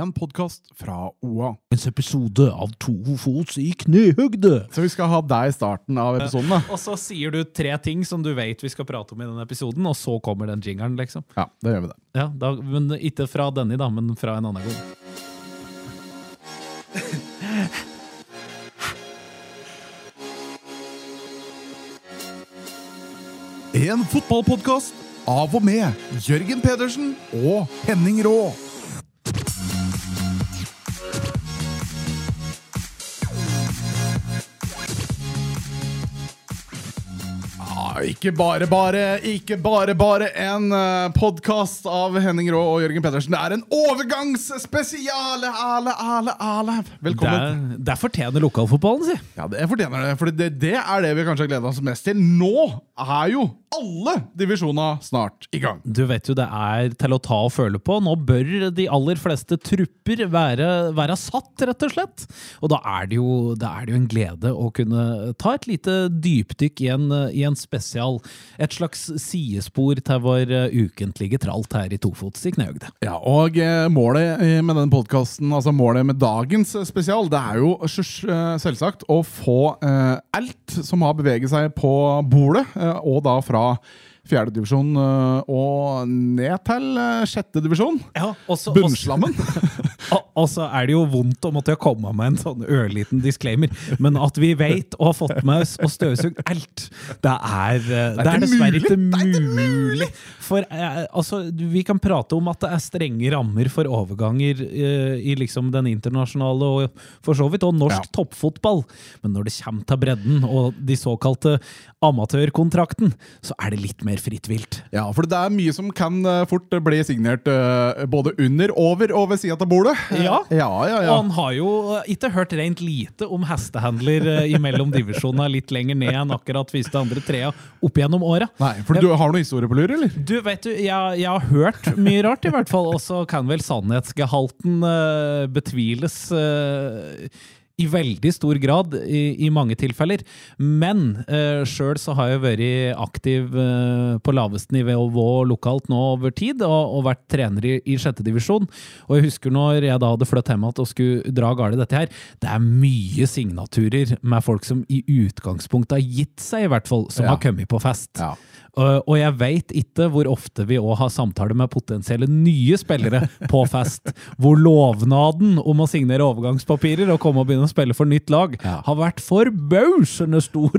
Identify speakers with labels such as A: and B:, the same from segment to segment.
A: en podkast fra OA.
B: En episode av To fots i knehøgde.
A: Så vi skal ha deg i starten av episoden, da.
B: Og så sier du tre ting som du vet vi skal prate om i denne episoden, og så kommer den jingeren, liksom.
A: Ja, da gjør vi det.
B: Ja, da, men Ikke fra denne, da, men fra en annen gang.
A: En fotballpodkast av og med Jørgen Pedersen og Henning Rå. Ikke bare, bare, ikke bare, bare en podkast av Henning Rå og Jørgen Pettersen. Det er en overgangsspesiale! Ale, ale, ale. Velkommen.
B: Det, der fortjener lokalfotballen, si.
A: Ja, det fortjener det. For det, det er det vi kanskje har gleda oss mest til. Nå er jo alle divisjoner snart i gang.
B: Du vet jo det er til å ta og føle på. Nå bør de aller fleste trupper være, være satt, rett og slett. Og da er, det jo, da er det jo en glede å kunne ta et lite dypdykk i en, i en spesial. Et slags sidespor til vår ukentlige tralt her i Tofots i Knehøgde.
A: Ja, og eh, målet med denne podkasten, altså målet med dagens spesial, det er jo eh, selvsagt å få eh, alt som har beveget seg på bordet, eh, og da fra fjerdedivisjon og ned til sjettedivisjon.
B: Ja, også,
A: Bunnslammen.
B: Og, og så er det jo vondt å måtte komme med en sånn ørliten disclaimer, men at vi vet og har fått med oss og støvsugd alt, det er, eh, det er dessverre ikke mulig. For eh, altså, vi kan prate om at det er strenge rammer for overganger eh, i liksom den internasjonale og for så vidt og norsk
A: Ja.
B: toppfotball, men når det kommer til bredden og de såkalte amatørkontrakten, så er det litt mer fritt vilt.
A: Ja, for det er mye som kan fort bli signert både under, over og ved sida av bordet.
B: Ja.
A: ja, ja,
B: Og han har jo ikke hørt rent lite om hestehandler eh, imellom divisjonene litt lenger ned enn akkurat første, andre, trea opp gjennom åra.
A: For du har noe historie på lur, eller?
B: Du, vet du, jeg, jeg har hørt mye rart, i hvert fall. Og så kan vel sannhetsgehalten uh, betviles eh, i veldig stor grad i, i mange tilfeller. Men uh, sjøl så har jeg vært aktiv eh, på laveste nivå lokalt nå over tid, og, og vært trener i, i sjette divisjon. Og jeg husker når jeg da hadde flyttet hjem igjen og skulle dra galt dette her, det er mye signaturer med folk som i utgangspunktet har gitt seg, i hvert fall, som
A: Ja.
B: har kommet på fest.
A: Ja.
B: Uh, og jeg veit ikke hvor ofte vi òg har samtaler med potensielle nye spillere på fest, hvor lovnaden om å signere overgangspapirer og komme og begynne å spille for nytt lag
A: Ja.
B: har vært forbausende stor.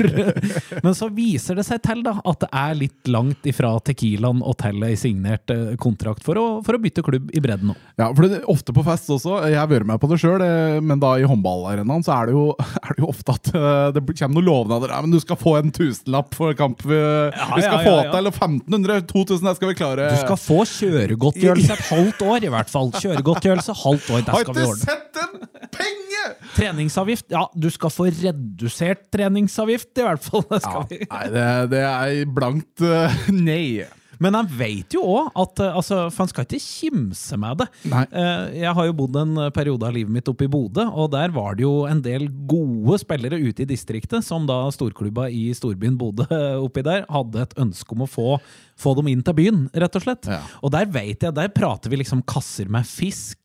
B: Men så viser det seg til da at det er litt langt ifra Tequilaen og til ei signert eh, kontrakt for å, for å bytte klubb i bredden nå.
A: Ja, for det er ofte på fest også. Jeg har vært med på det sjøl, men da i håndballarenaen så er det, jo, er det jo ofte at eh, det kommer noen lovnader. Ja, men du skal få en tusenlapp for kamp. Vi, vi skal
B: ja,
A: få
B: ja, ja.
A: til 1500, 2000, det skal vi klare.
B: Du skal få kjøregodtgjørelse et halvt år, i hvert fall. Kjøregodtgjørelse halvt år, det skal vi
A: ikke sett en penge!
B: Treningsavgift? Ja, du skal få redusert treningsavgift, i hvert fall. Det vi.
A: Nei, det, det er blankt uh, nei.
B: Men han vet jo òg at eh, altså, For han skal ikke kimse med det.
A: Nei.
B: Eh, Jeg har jo bodd en periode av livet mitt oppe i Bodø, og der var det jo en del gode spillere ute i distriktet, som da storklubba i storbyen Bodø eh, oppi der hadde et ønske om å få, få dem inn til byen, rett og slett.
A: Ja.
B: Og der vet jeg, der prater vi liksom kasser med fisk,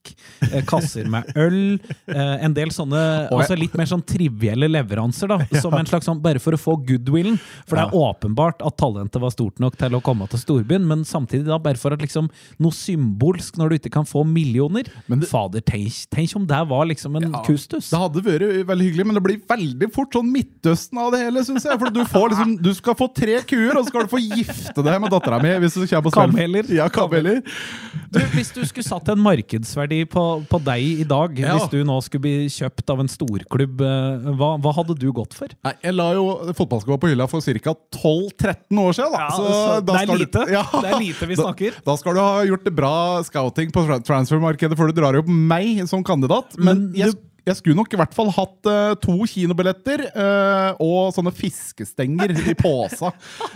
B: eh, kasser med øl, eh, en del sånne altså litt mer sånn trivielle leveranser, da, som en slags sånn, bare for å få goodwillen. For det er åpenbart at talentet var stort nok til å komme til storbyen, men samtidig da bare for at liksom noe symbolsk når du ikke kan få millioner.
A: Det-
B: Fader, tenk, tenk om det var liksom en
A: Ja,
B: kustus.
A: Det hadde vært veldig hyggelig, men det blir veldig fort sånn Midtøsten av det hele, syns jeg. For du, får liksom, du skal få tre kuer, og så skal du få gifte deg med dattera mi hvis du på.
B: Kameler.
A: Ja, kameler.
B: Du, hvis du skulle satt en markedsverdi på, på deg i dag,
A: Ja.
B: hvis du nå skulle bli kjøpt av en storklubb, eh, hva, hva hadde du gått for?
A: Nei, jeg la jo fotballskoa på hylla for ca. 12-13 år siden. Da.
B: Ja,
A: så
B: så
A: da
B: det er lite.
A: Du, ja,
B: Det er lite vi snakker.
A: Da, skal du ha gjort det bra scouting på transfermarkedet før du drar opp meg som kandidat. Men,
B: Men du-
A: jeg skulle nok i hvert fall hatt uh, to kinobilletter uh, og sånne fiskestenger i posa.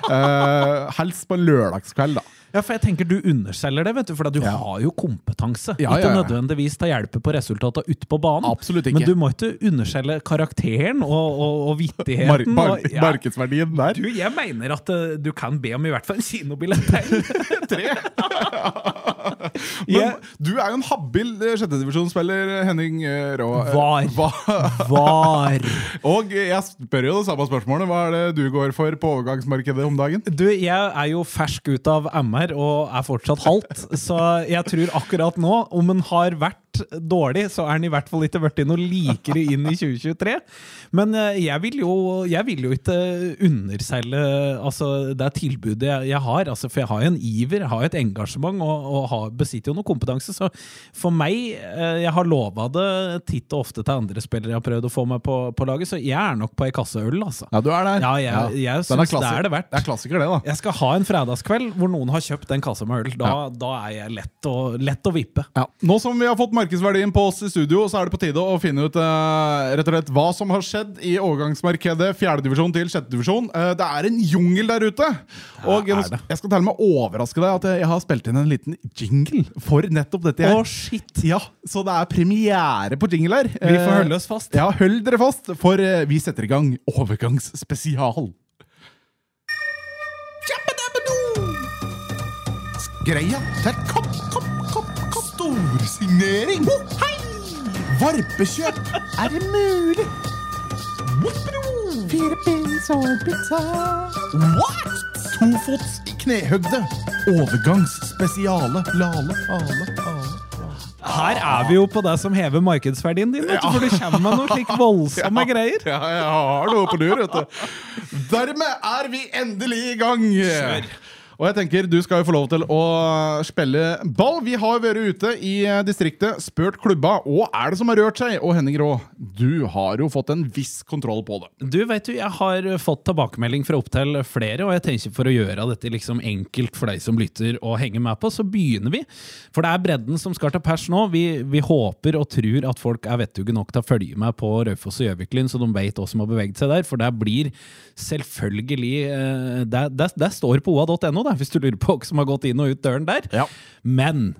A: Uh, helst på en lørdagskveld, da.
B: Ja, for jeg tenker Du underselger det, vet du, for du
A: Ja.
B: har jo kompetanse.
A: Ja,
B: ikke
A: ja, ja.
B: nødvendigvis ta hjelpe på resultatene ute på banen.
A: Absolutt ikke.
B: Men du må ikke underselge karakteren og, og, og vittigheten.
A: Mar mar
B: og, ja.
A: markedsverdien der.
B: Du, jeg mener at du kan be om i hvert fall en kinobillett til.
A: Men
B: Jeg-
A: du er jo en habil eh, sjettedivisjonsspiller, Henning eh, Rå. Eh,
B: Var. Var.
A: Og jeg spør jo det samme spørsmålet. Hva er det du går for på overgangsmarkedet om dagen?
B: Du, jeg er jo fersk ut av MR og er fortsatt halvt, så jeg tror akkurat nå, om en har vært dårlig, så er den i hvert fall ikke blitt noe likere inn i 2023. Men eh, jeg vil jo, jeg vil jo ikke underselge altså, det tilbudet jeg, jeg har, altså, for jeg har jo en iver, jeg har jo et engasjement og, og har, besitter jo noe kompetanse. Så for meg, eh, jeg har lova det titt og ofte til andre spillere jeg har prøvd å få meg på, på laget, så jeg er nok på ei kasse øl, altså.
A: Ja, du er der.
B: Ja, jeg- jeg
A: Den
B: synes det er det verdt.
A: Det er klassiker, det, da.
B: Jeg skal ha en fredagskveld hvor noen har kjøpt en kasse med øl. Da, da er jeg lett å, lett å vippe.
A: Ja. Nå som vi har fått markedsverdien på oss i studio, så er det på tide å finne ut uh, rett og slett hva som har skjedd i overgangsmarkedet fjerdedivisjon til sjettedivisjon. Uh, det er en jungel der ute! Og jeg, jeg skal til og med overraske deg at jeg, jeg har spilt inn en liten jingle for nettopp dette. her.
B: Oh, shit!
A: Ja, Så det er premiere på jingle her.
B: Vi får
A: Eh,
B: holde oss fast.
A: Ja, hold dere fast, for vi setter i gang overgangsspesial. Greia til kopp. Storsignering! Hei! Varpekjøp! Er det mulig? Fire pils og pizza. What? Tofots i knehøgde. Overgangsspesiale. Lale, ale, ale.
B: Her er vi jo på det som hever markedsverdien din, vet du, for du kommer med noen slik voldsomme greier.
A: Ja, jeg har noe på lur, vet du. Dermed er vi endelig i gang. Og jeg tenker Du skal jo få lov til å spille ball. Vi har vært ute i distriktet, spurt klubba, og er det som har rørt seg? Og Henning Rå, du har jo fått en viss kontroll på det.
B: Du, vet du, Jeg har fått tilbakemelding fra opptil flere, og jeg tenker for å gjøre dette liksom enkelt for deg som lytter og henger med på, så begynner vi. For det er bredden som skal til pers nå. Vi, vi håper og tror at folk er vettuge nok til å følge med på Raufoss og Gjøviklyn, så de vet hva som har beveget seg der. For det blir selvfølgelig eh, Det, det, det står på oa.no, det, hvis du lurer på hva som har gått inn og ut døren der.
A: Ja.
B: Men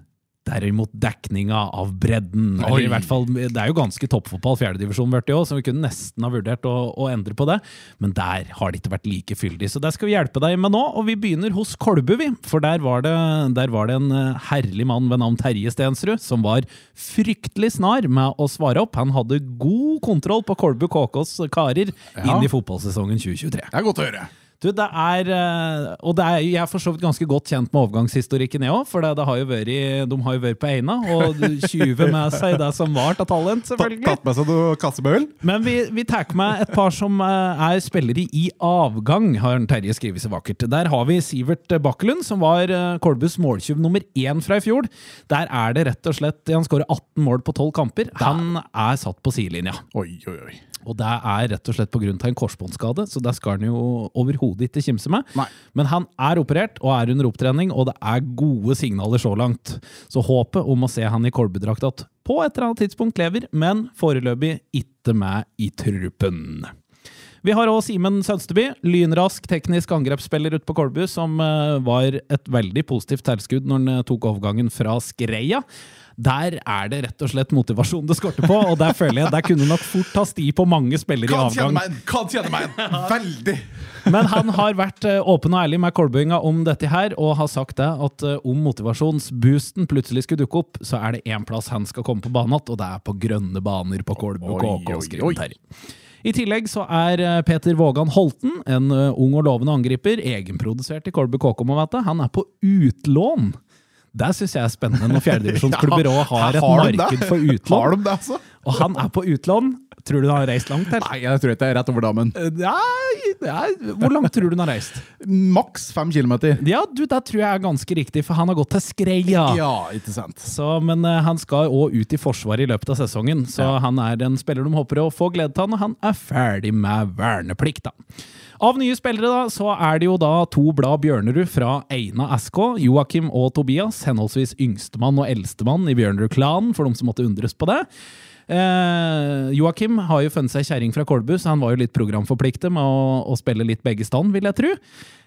B: derimot dekninga av bredden eller i hvert fall, Det er jo ganske toppfotball, fjerdedivisjon, så vi kunne nesten ha vurdert å, å endre på det. Men der har det ikke vært like fyldig, så det skal vi hjelpe deg med nå. Og vi begynner hos Kolbu, vi. For der var det, der var det en eh, herlig mann ved navn Terje Stensrud som var fryktelig snar med å svare opp. Han hadde god kontroll på Kolbu KKs karer
A: Ja.
B: inn i fotballsesongen 2023.
A: Det er godt å høre.
B: Du, det er, eh, og det er, jeg er for så vidt ganske godt kjent med overgangshistorikken, jeg òg. For det, det har jo vært, de har jo vært på Eina, og tjuver med seg det som var av talent, selvfølgelig.
A: Tatt med seg noe kassebøl?
B: Men vi, vi tar med et par som eh, er spillere i avgang, har Terje skrevet så vakkert. Der har vi Sivert Bakkelund, som var eh, Kolbus måltyv nummer én fra i fjor. Der er det rett og slett Han skårer 18 mål på 12 kamper. Han er satt på sidelinja.
A: Oi, oi, oi.
B: Og det er rett og slett pga. en korsbåndskade, så det skal han jo overhodet ikke kimse med.
A: Nei.
B: Men han er operert og er under opptrening, og det er gode signaler så langt. Så håpet om å se han i kolbedrakt på et eller annet tidspunkt lever, men foreløpig ikke med i truppen. Vi har òg Simen Sønsteby, lynrask teknisk angrepsspiller ute på Kolbu, som eh, var et veldig positivt tilskudd når han eh, tok overgangen fra Skreia. Der er det rett og slett motivasjon det skorter på, og der føler jeg der kunne nok fort ta sti på mange spillere i avgang.
A: Kan kjenne meg igjen! Veldig!
B: Men han har vært eh, åpen og ærlig med Kolbuinga om dette her, og har sagt det at om motivasjonsboosten plutselig skulle dukke opp, så er det én plass han skal komme på banen igjen, og det er på grønne baner på Kolbu KK. skriver. Terje. I tillegg så er eh, Peter Vågan Holten, en eh, ung og lovende angriper, egenprodusert i Kolbu KK. Han er på utlån. Det syns jeg er spennende når fjerdedivisjonsklubber òg har et marked for utlån.
A: altså?
B: Og han er på utlån. Tror du den har reist langt, eller?
A: Nei, jeg tror ikke det er rett over dammen.
B: Nei, nei, hvor langt tror du den har reist?
A: Maks fem kilometer.
B: Ja, du, det tror jeg er ganske riktig, for han har gått til Skreia.
A: Ja, ikke sant.
B: Så, men uh, han skal òg ut i Forsvaret i løpet av sesongen, så han er en spiller de håper å få glede av når han er ferdig med verneplikt. da. Av nye spillere da, så er det jo da to blad Bjørnerud fra Eina SK, Joakim og Tobias, henholdsvis yngstemann og eldstemann i Bjørnerud-klanen, for de som måtte undres på det. Eh, Joakim har jo funnet seg kjerring fra Kolbu, så han var jo litt programforpliktet med å, å spille litt begge stand, vil jeg tro.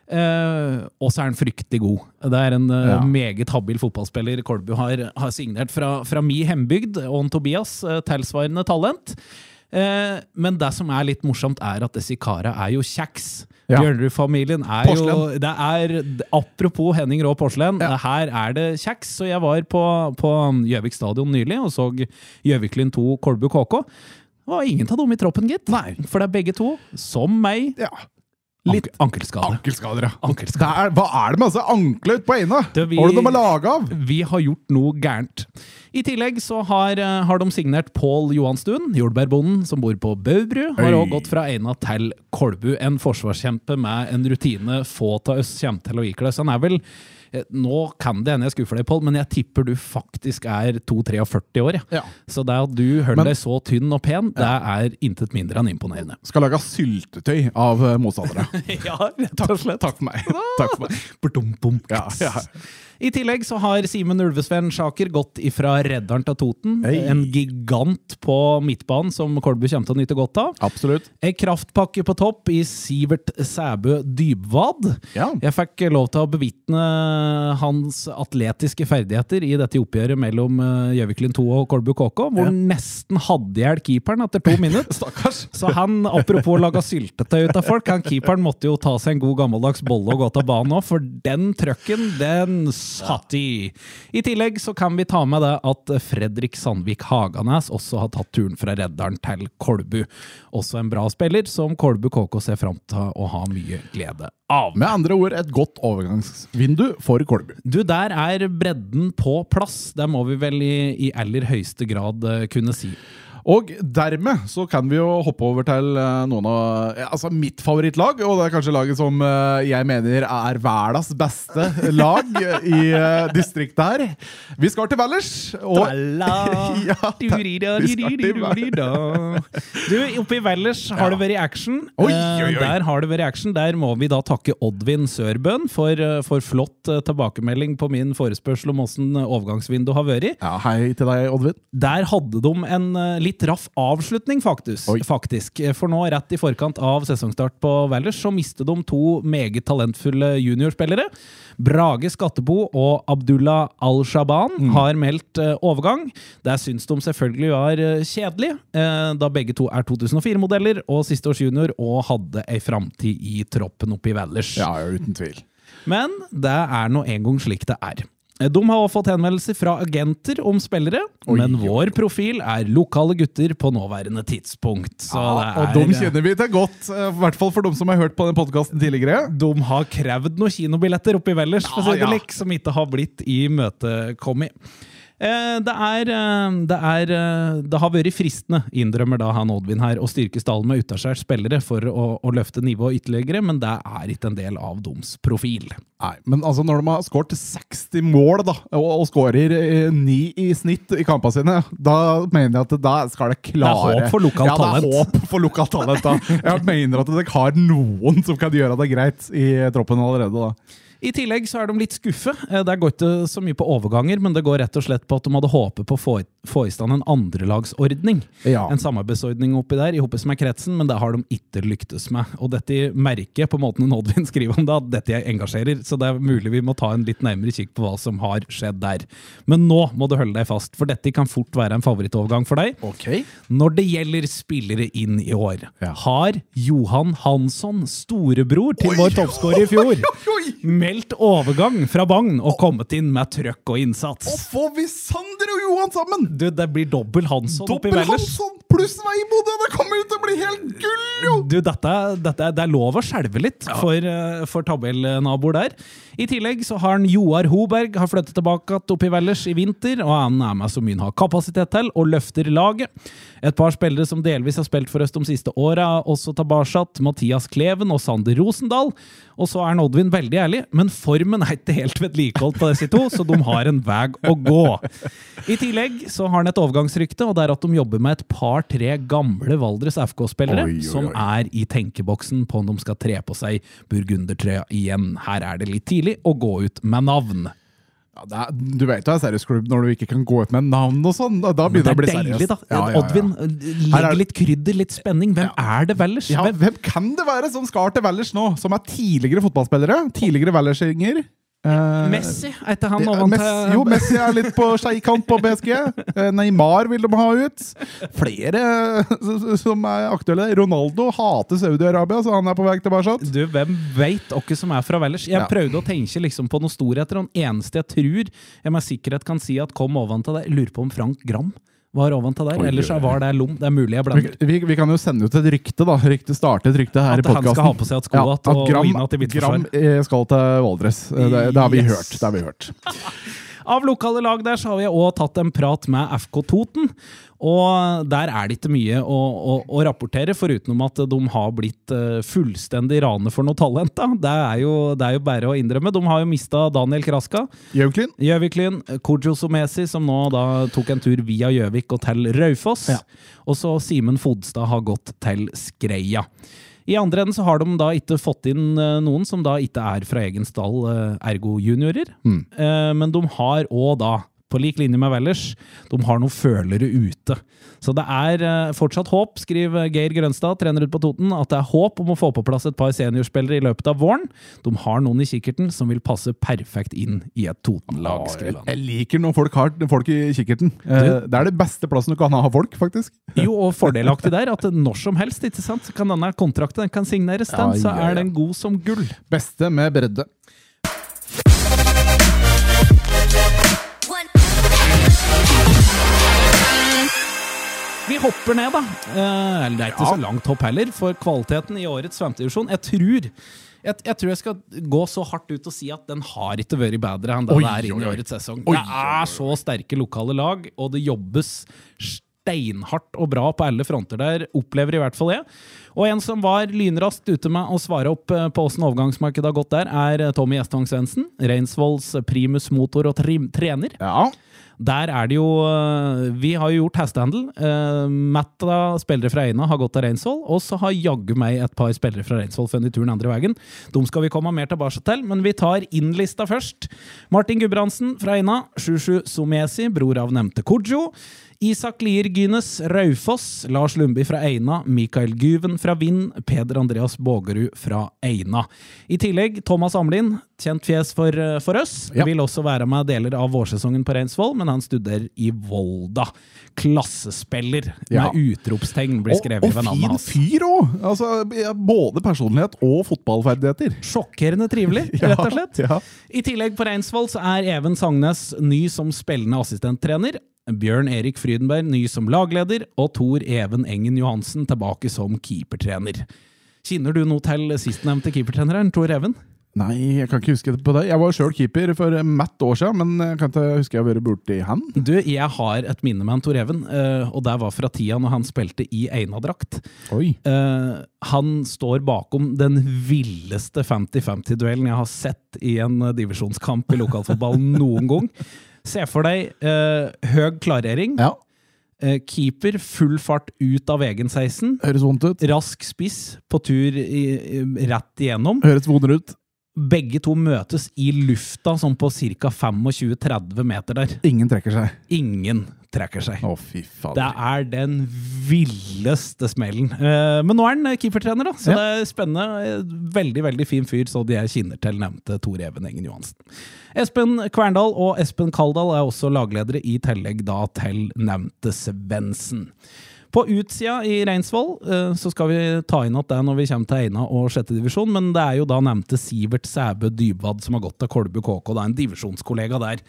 B: Eh, og så er han fryktelig god. Det er en eh,
A: Ja.
B: meget habil fotballspiller Kolbu har, har signert fra, fra mi hembygd, og Tobias, eh, tilsvarende talent. Eh, men det som er litt morsomt, er at Desikara er jo kjeks.
A: Ja.
B: Bjørnerud-familien er jo det er, Apropos Henning Rå Porselen,
A: Ja.
B: her er det kjeks. Så jeg var på, på Gjøvik stadion nylig og så Gjøviklyn 2 Kolbu KK. Det var ingen av dem i troppen, gitt.
A: Nei.
B: For det er begge to, som meg,
A: Ja.
B: Litt ankelskade.
A: Ankelskader, ja.
B: Ankelskader.
A: Er, hva er det med altså ankle ut på øynene?
B: Har du
A: Hva er det de er laga av?
B: Vi har gjort noe gærent. I tillegg så har, eh, har de signert Pål Johanstuen, jordbærbonden som bor på Baubru. Har òg gått fra Eina til Kolbu. En forsvarskjempe med en rutine få av oss kommer til å ikle. Så han er vel Nå kan det hende jeg skuffer deg, Pål, men jeg tipper du faktisk er 2-43 år. Ja. Så det at du holder deg så tynn og pen, det er intet mindre enn imponerende.
A: Skal lage syltetøy av eh, motstandere.
B: ja, rett og slett.
A: Takk for meg. Takk for meg.
B: Ba-dum-bum.
A: Ja, ja.
B: I tillegg så har Simen Ulvesven Sjaker gått ifra redderen til Toten.
A: Hey.
B: En gigant på midtbanen som Kolbu kommer til å nyte godt av.
A: Absolutt.
B: En kraftpakke på topp i Sivert Sæbø Dybvad.
A: Ja.
B: Jeg fikk lov til å bevitne hans atletiske ferdigheter i dette oppgjøret mellom Gjøviklin Gjøviklyn 2 og Kolbu KK, hvor
A: Ja.
B: han nesten hadde i hjel keeperen etter to minutter. Så han, apropos å lage syltetøy ut av folk, han keeperen måtte jo ta seg en god gammeldags bolle og gå til banen òg, for den trøkken, den satt i. I tillegg så kan vi ta med det at Fredrik Sandvik Haganes også har tatt turen fra Redderen til Kolbu. Også en bra spiller som Kolbu KK ser fram til å ha mye glede av.
A: Med andre ord et godt overgangsvindu for Kolbu.
B: Du, der er bredden på plass. Det må vi vel i, i aller høyeste grad eh, kunne si.
A: Og dermed så kan vi jo hoppe over til eh, noen av ja, altså mitt favorittlag, og det er kanskje laget som eh, jeg mener er verdens beste lag i uh, distriktet her. Vi skal til Valdres. Og Ja,
B: Du, oppe i Valdres har det vært action.
A: Oi,
B: Eh,
A: oi, oi.
B: Der har det vært action. Der må vi da takke Oddvin Sørbøen for, eh, for flott eh, tilbakemelding på min forespørsel om åssen overgangsvinduet har vært.
A: ja, hei til deg, Oddvin.
B: Der hadde de en eh, litt raff avslutning, faktisk. Faktisk. For nå, rett i forkant av sesongstart på Valdres, så mistet de to meget talentfulle juniorspillere. Brage Skattebo og Abdullah Al-Shaban
A: Mm.
B: har meldt eh, overgang. Der syns de selvfølgelig var eh, kjedelig, eh, da begge to er 2004-modeller og siste års junior og hadde ei framtid i troppen oppe i Valdres.
A: Ja, ja, uten tvil.
B: Men det er nå engang slik det er. De har også fått henvendelser fra agenter om spillere,
A: Oi,
B: men vår profil er lokale gutter på nåværende tidspunkt. Så
A: Ja, og dem
B: er,
A: kjenner vi til godt, eh, i hvert fall for dem som har hørt på den podkasten tidligere.
B: de har krevd noen kinobilletter oppe i ja, for å si det
A: ja.
B: som ikke har blitt imøtekommet. Eh, Det, er, eh, det, er, eh, det har vært fristende, innrømmer da han Oddvin her, å styrke stallen med utaskjært spillere for å, å løfte nivået ytterligere, men det er ikke en del av deres profil.
A: Nei, men altså når de har skåret 60 mål da, og, og skårer eh, 9 i snitt i kampene sine, da mener jeg at da skal det klare
B: håp for lokalt
A: ja, det er håp for lokalt talent. da. Jeg mener at dere har noen som kan gjøre det greit i troppen allerede. da.
B: I tillegg så er de litt skuffe. Eh, Det går ikke så mye på overganger, men det går rett og slett på at de hadde håpet på å få, få i stand en andrelagsordning.
A: Ja.
B: En samarbeidsordning oppi der, i hoppes med kretsen, men det har de ikke lyktes med. Og dette merker på måten Oddvin skriver om det, at dette jeg engasjerer, så det er mulig vi må ta en litt nærmere kikk på hva som har skjedd der. Men nå må du holde deg fast, for dette kan fort være en favorittovergang for deg.
A: Ok.
B: Når det gjelder spillere inn i år,
A: Ja.
B: har Johan Hansson, storebror til vår toppskårer i fjor,
A: Oi!
B: Meldt overgang fra Bagn og kommet inn med trøkk og innsats.
A: Og får vi Sander og Johan sammen!
B: Du, det blir dobbel Hansson oppi Valdres.
A: Hansson pluss Veibode! Det kommer jo til å bli helt gull, jo!
B: Du, dette, dette, det er lov å skjelve litt for, eh, for tabellnaboer der. I tillegg så har han Joar Hoberg har flyttet tilbake oppi Vellers i vinter, og han er med så mye han har kapasitet til, og løfter laget. Et par spillere som delvis har spilt for oss de siste åra, også tilbake. Mathias Kleven og Sander Rosendal. Og så er han Oddvin veldig ærlig, men formen er ikke helt vedlikeholdt på disse to, så de har en vei å gå. I tillegg så har han et overgangsrykte, og det er at de jobber med et par-tre gamle Valdres FK-spillere som er i tenkeboksen på om de skal tre på seg burgundertrøya igjen. Her er det litt tidlig å gå ut med navn.
A: Ja, det er, du vet du det er seriøs klubb når du ikke kan gå ut med navn og sånn. Da begynner det å
B: det
A: bli
B: er
A: seriøst.
B: deilig, da.
A: Ja, ja.
B: Oddvin,
A: legg er-
B: legger litt krydder, litt spenning. Hvem er det
A: Vellers?
B: Hvem-
A: hvem kan det være som skal til Vellers nå? Som er tidligere fotballspillere? Tidligere Valdersinger? Eh,
B: Messi, er ikke han
A: det-
B: ovan
A: Messi,
B: til
A: jo, Messi er litt på skeikant på PSG. Eh, Neymar vil de ha ut. Flere eh, som er aktuelle. Ronaldo hater Saudi-Arabia, så han er på vei tilbake.
B: Du, Hvem veit hvem som er fra Vellers? Jeg
A: Ja.
B: prøvde å tenke liksom på noen storheter, den eneste jeg tror jeg med sikkerhet kan si at kom ovan til deg, lurer på om Frank Gram var ovan til der.
A: Oi,
B: Ellers var det Lom. Det er mulig jeg
A: Vi,
B: blander.
A: vi, vi kan jo sende ut et rykte, da. Rykte starte et rykte her
B: At
A: i
B: han skal ha på seg et sko igjen og- og inn igjen til At
A: Gram eh, skal til Valdres. Eh, Det, det har vi
B: Yes.
A: hørt. Det har vi hørt.
B: Av lokale lag der så har vi òg tatt en prat med FK Toten. Og der er det ikke mye å, å, å rapportere, foruten at de har blitt eh, fullstendig rane for noe talent. da. Det er, jo, det er jo bare å innrømme. De har jo mista Daniel Kraska. Gjøviklyn. Kojo Somesi, som nå da tok en tur via Gjøvik og til Raufoss.
A: Ja.
B: Og så Simen Fodstad har gått til Skreia. I andre enden så har de da ikke fått inn eh, noen som da ikke er fra egen stall, eh, ergo juniorer. Mm. Men de har òg da, på lik linje med Vellers, de har noen følere ute. Så det er eh, fortsatt håp, skriver Geir Grønstad, trener ute på Toten, at det er håp om å få på plass et par seniorspillere i løpet av våren. De har noen i kikkerten som vil passe perfekt inn i et Toten-lag,
A: Jeg,
B: skriver han.
A: jeg liker når folk har folk i kikkerten. Du? det er det beste plassen du kan ha folk, faktisk.
B: Jo, og fordelaktig der at når som helst ikke sant, så kan denne kontrakten den kan signeres, den, så er den god som gull.
A: Beste med bredde.
B: Vi hopper ned, da. Eh, det er ikke så langt hopp heller, for kvaliteten i årets femtedivisjon Jeg tror jeg, jeg tror jeg skal gå så hardt ut og si at den har ikke vært bedre enn det det er inn i årets sesong.
A: Oi,
B: det er så sterke lokale lag, og det jobbes steinhardt og bra på alle fronter der, opplever i hvert fall jeg. Og en som var lynraskt ute med å svare opp eh, på åssen overgangsmarkedet har gått der, er eh, Tommy Gjestvang Svendsen. Reinsvolls primus motor og trener.
A: Ja.
B: Der er det jo øh, Vi har jo gjort hestehandel. Uh, Matta, spillere fra Eina, har gått til Reinsvoll. Og så har jaggu meg et par spillere fra Reinsvoll funnet turen andre veien. De skal vi komme mer tilbake til, men vi tar innlista først. Martin Gudbrandsen fra Eina. Shushu Somesi, bror av nevnte Kojo. Isak Lier Gynes Raufoss, Lars Lundby fra Eina, Mikael Guven fra Vind, Peder Andreas Bågerud fra Eina. I tillegg Thomas Amlin, kjent fjes for, eh, for oss,
A: Ja.
B: vil også være med deler av vårsesongen på Reinsvoll, men han studerer i Volda. Klassespiller,
A: Ja.
B: med utropstegn, blir skrevet
A: og
B: ved navnet
A: fin fyr òg! Altså, både personlighet og fotballferdigheter.
B: Sjokkerende trivelig, rett og slett.
A: ja.
B: I tillegg på Reinsvoll så er Even Sangnes ny som spillende assistenttrener. Bjørn Erik Frydenberg ny som lagleder, og Tor Even Engen Johansen tilbake som keepertrener. Kjenner du noe til sistnevnte keepertreneren, Tor Even?
A: Nei, jeg kan ikke huske det på det. Jeg var sjøl keeper for matt år siden, men jeg kan ikke huske jeg har vært borti han.
B: Du, jeg har et minne med han Tor Even, eh, og det var fra tida når han spilte i Eina-drakt.
A: Oi.
B: Eh, han står bakom den villeste 50-50-duellen jeg har sett i en eh, divisjonskamp i lokalfotballen noen gang. Se for deg eh, høg klarering,
A: Ja,
B: eh, keeper full fart ut av egen 16,
A: høres vondt ut.
B: rask spiss på tur i, i, rett igjennom.
A: Høres vondere ut.
B: Begge to møtes i lufta sånn på ca. 25-30 meter der.
A: Ingen trekker seg.
B: Ingen trekker seg.
A: Å, fy
B: Det er den villeste smellen. Eh, men nå er han keepertrener, da, så
A: Ja.
B: det er spennende. Eh, Veldig veldig fin fyr, så de jeg kinner til, nevnte Tor Even Engen Johansen. Espen Kverndal og Espen Kaldal er også lagledere, i tillegg da til nevnte Svendsen. På utsida i Reinsvoll eh, så skal vi ta inn at det er når vi kommer til Eina og sjette divisjon, men det er jo da nevnte Sivert Sæbø Dybwad som har gått til Kolbu KK, da en divisjonskollega der.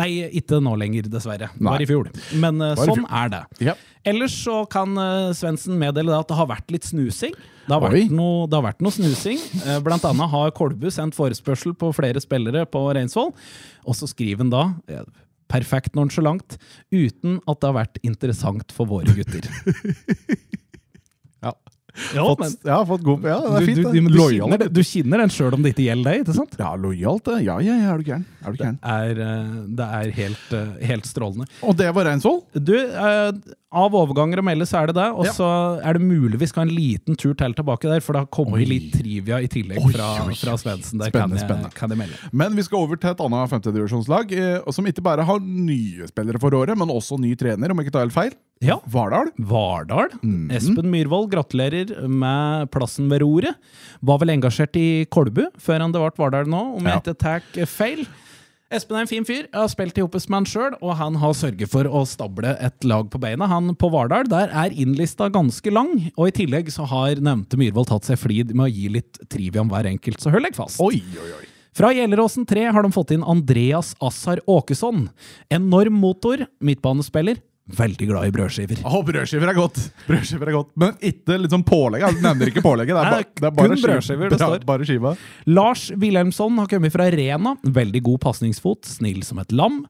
B: Nei, ikke nå lenger, dessverre. Bare
A: Nei.
B: var i fjor. Men
A: Var
B: sånn
A: fjor.
B: er det.
A: Ja.
B: Ellers så kan uh, Svendsen meddele at det har vært litt snusing. Det har vært noe, det har vært noe snusing. Blant annet har Kolbu sendt forespørsel på flere spillere på Reinsvoll. Og så skriver han da, perfekt nonchalant, uten at det har vært interessant for våre gutter.
A: Ja. Fått,
B: men
A: ja, fått god Ja, det er fint.
B: du,
A: det.
B: du, du,
A: Lojal.
B: kjenner, du kjenner den sjøl om det ikke gjelder deg, ikke sant?
A: Ja, lojalt. Ja, ja, ja, er du gæren. Er du gæren.
B: Er, eh, det er helt, eh, helt strålende.
A: Og det var Reinsvoll?
B: Du, eh, av overganger å melde så er det det, og så er det mulig vi skal ha en liten tur til tilbake der, for det har kommet
A: Oi.
B: litt trivia i tillegg fra, fra Svendsen. Der
A: Spennende,
B: kan jeg, kan jeg melde.
A: Men vi skal over til et annet femtedivisjonslag, som ikke bare har nye spillere for året, men også ny trener, om jeg ikke tar helt feil.
B: Ja.
A: Vardal.
B: Vardal. Espen Myhrvold, gratulerer med plassen ved roret. Var vel engasjert i Kolbu før han det ble Vardal nå, om jeg ikke tar feil. Espen er en fin fyr. Jeg har spilt i Hoppes med sjøl, og han har sørget for å stable et lag på beina. Han på Vardal der er innlista ganske lang, og i tillegg så har nevnte Myhrvold tatt seg flid med å gi litt trivia om hver enkelt, så hold deg fast.
A: Oi, oi, oi.
B: Fra Gjelleråsen 3 har de fått inn Andreas Assar Åkesson. Enorm motor, midtbanespiller. Veldig glad i brødskiver.
A: Å, brødskiver er godt! Brødskiver er godt, Men ikke liksom pålegg. Jeg nevner ikke pålegget. Det er, ba, det er bare
B: kun brødskiver det står.
A: Bare skiva.
B: Lars Wilhelmsson har kommet fra Rena. Veldig god pasningsfot, snill som et lam.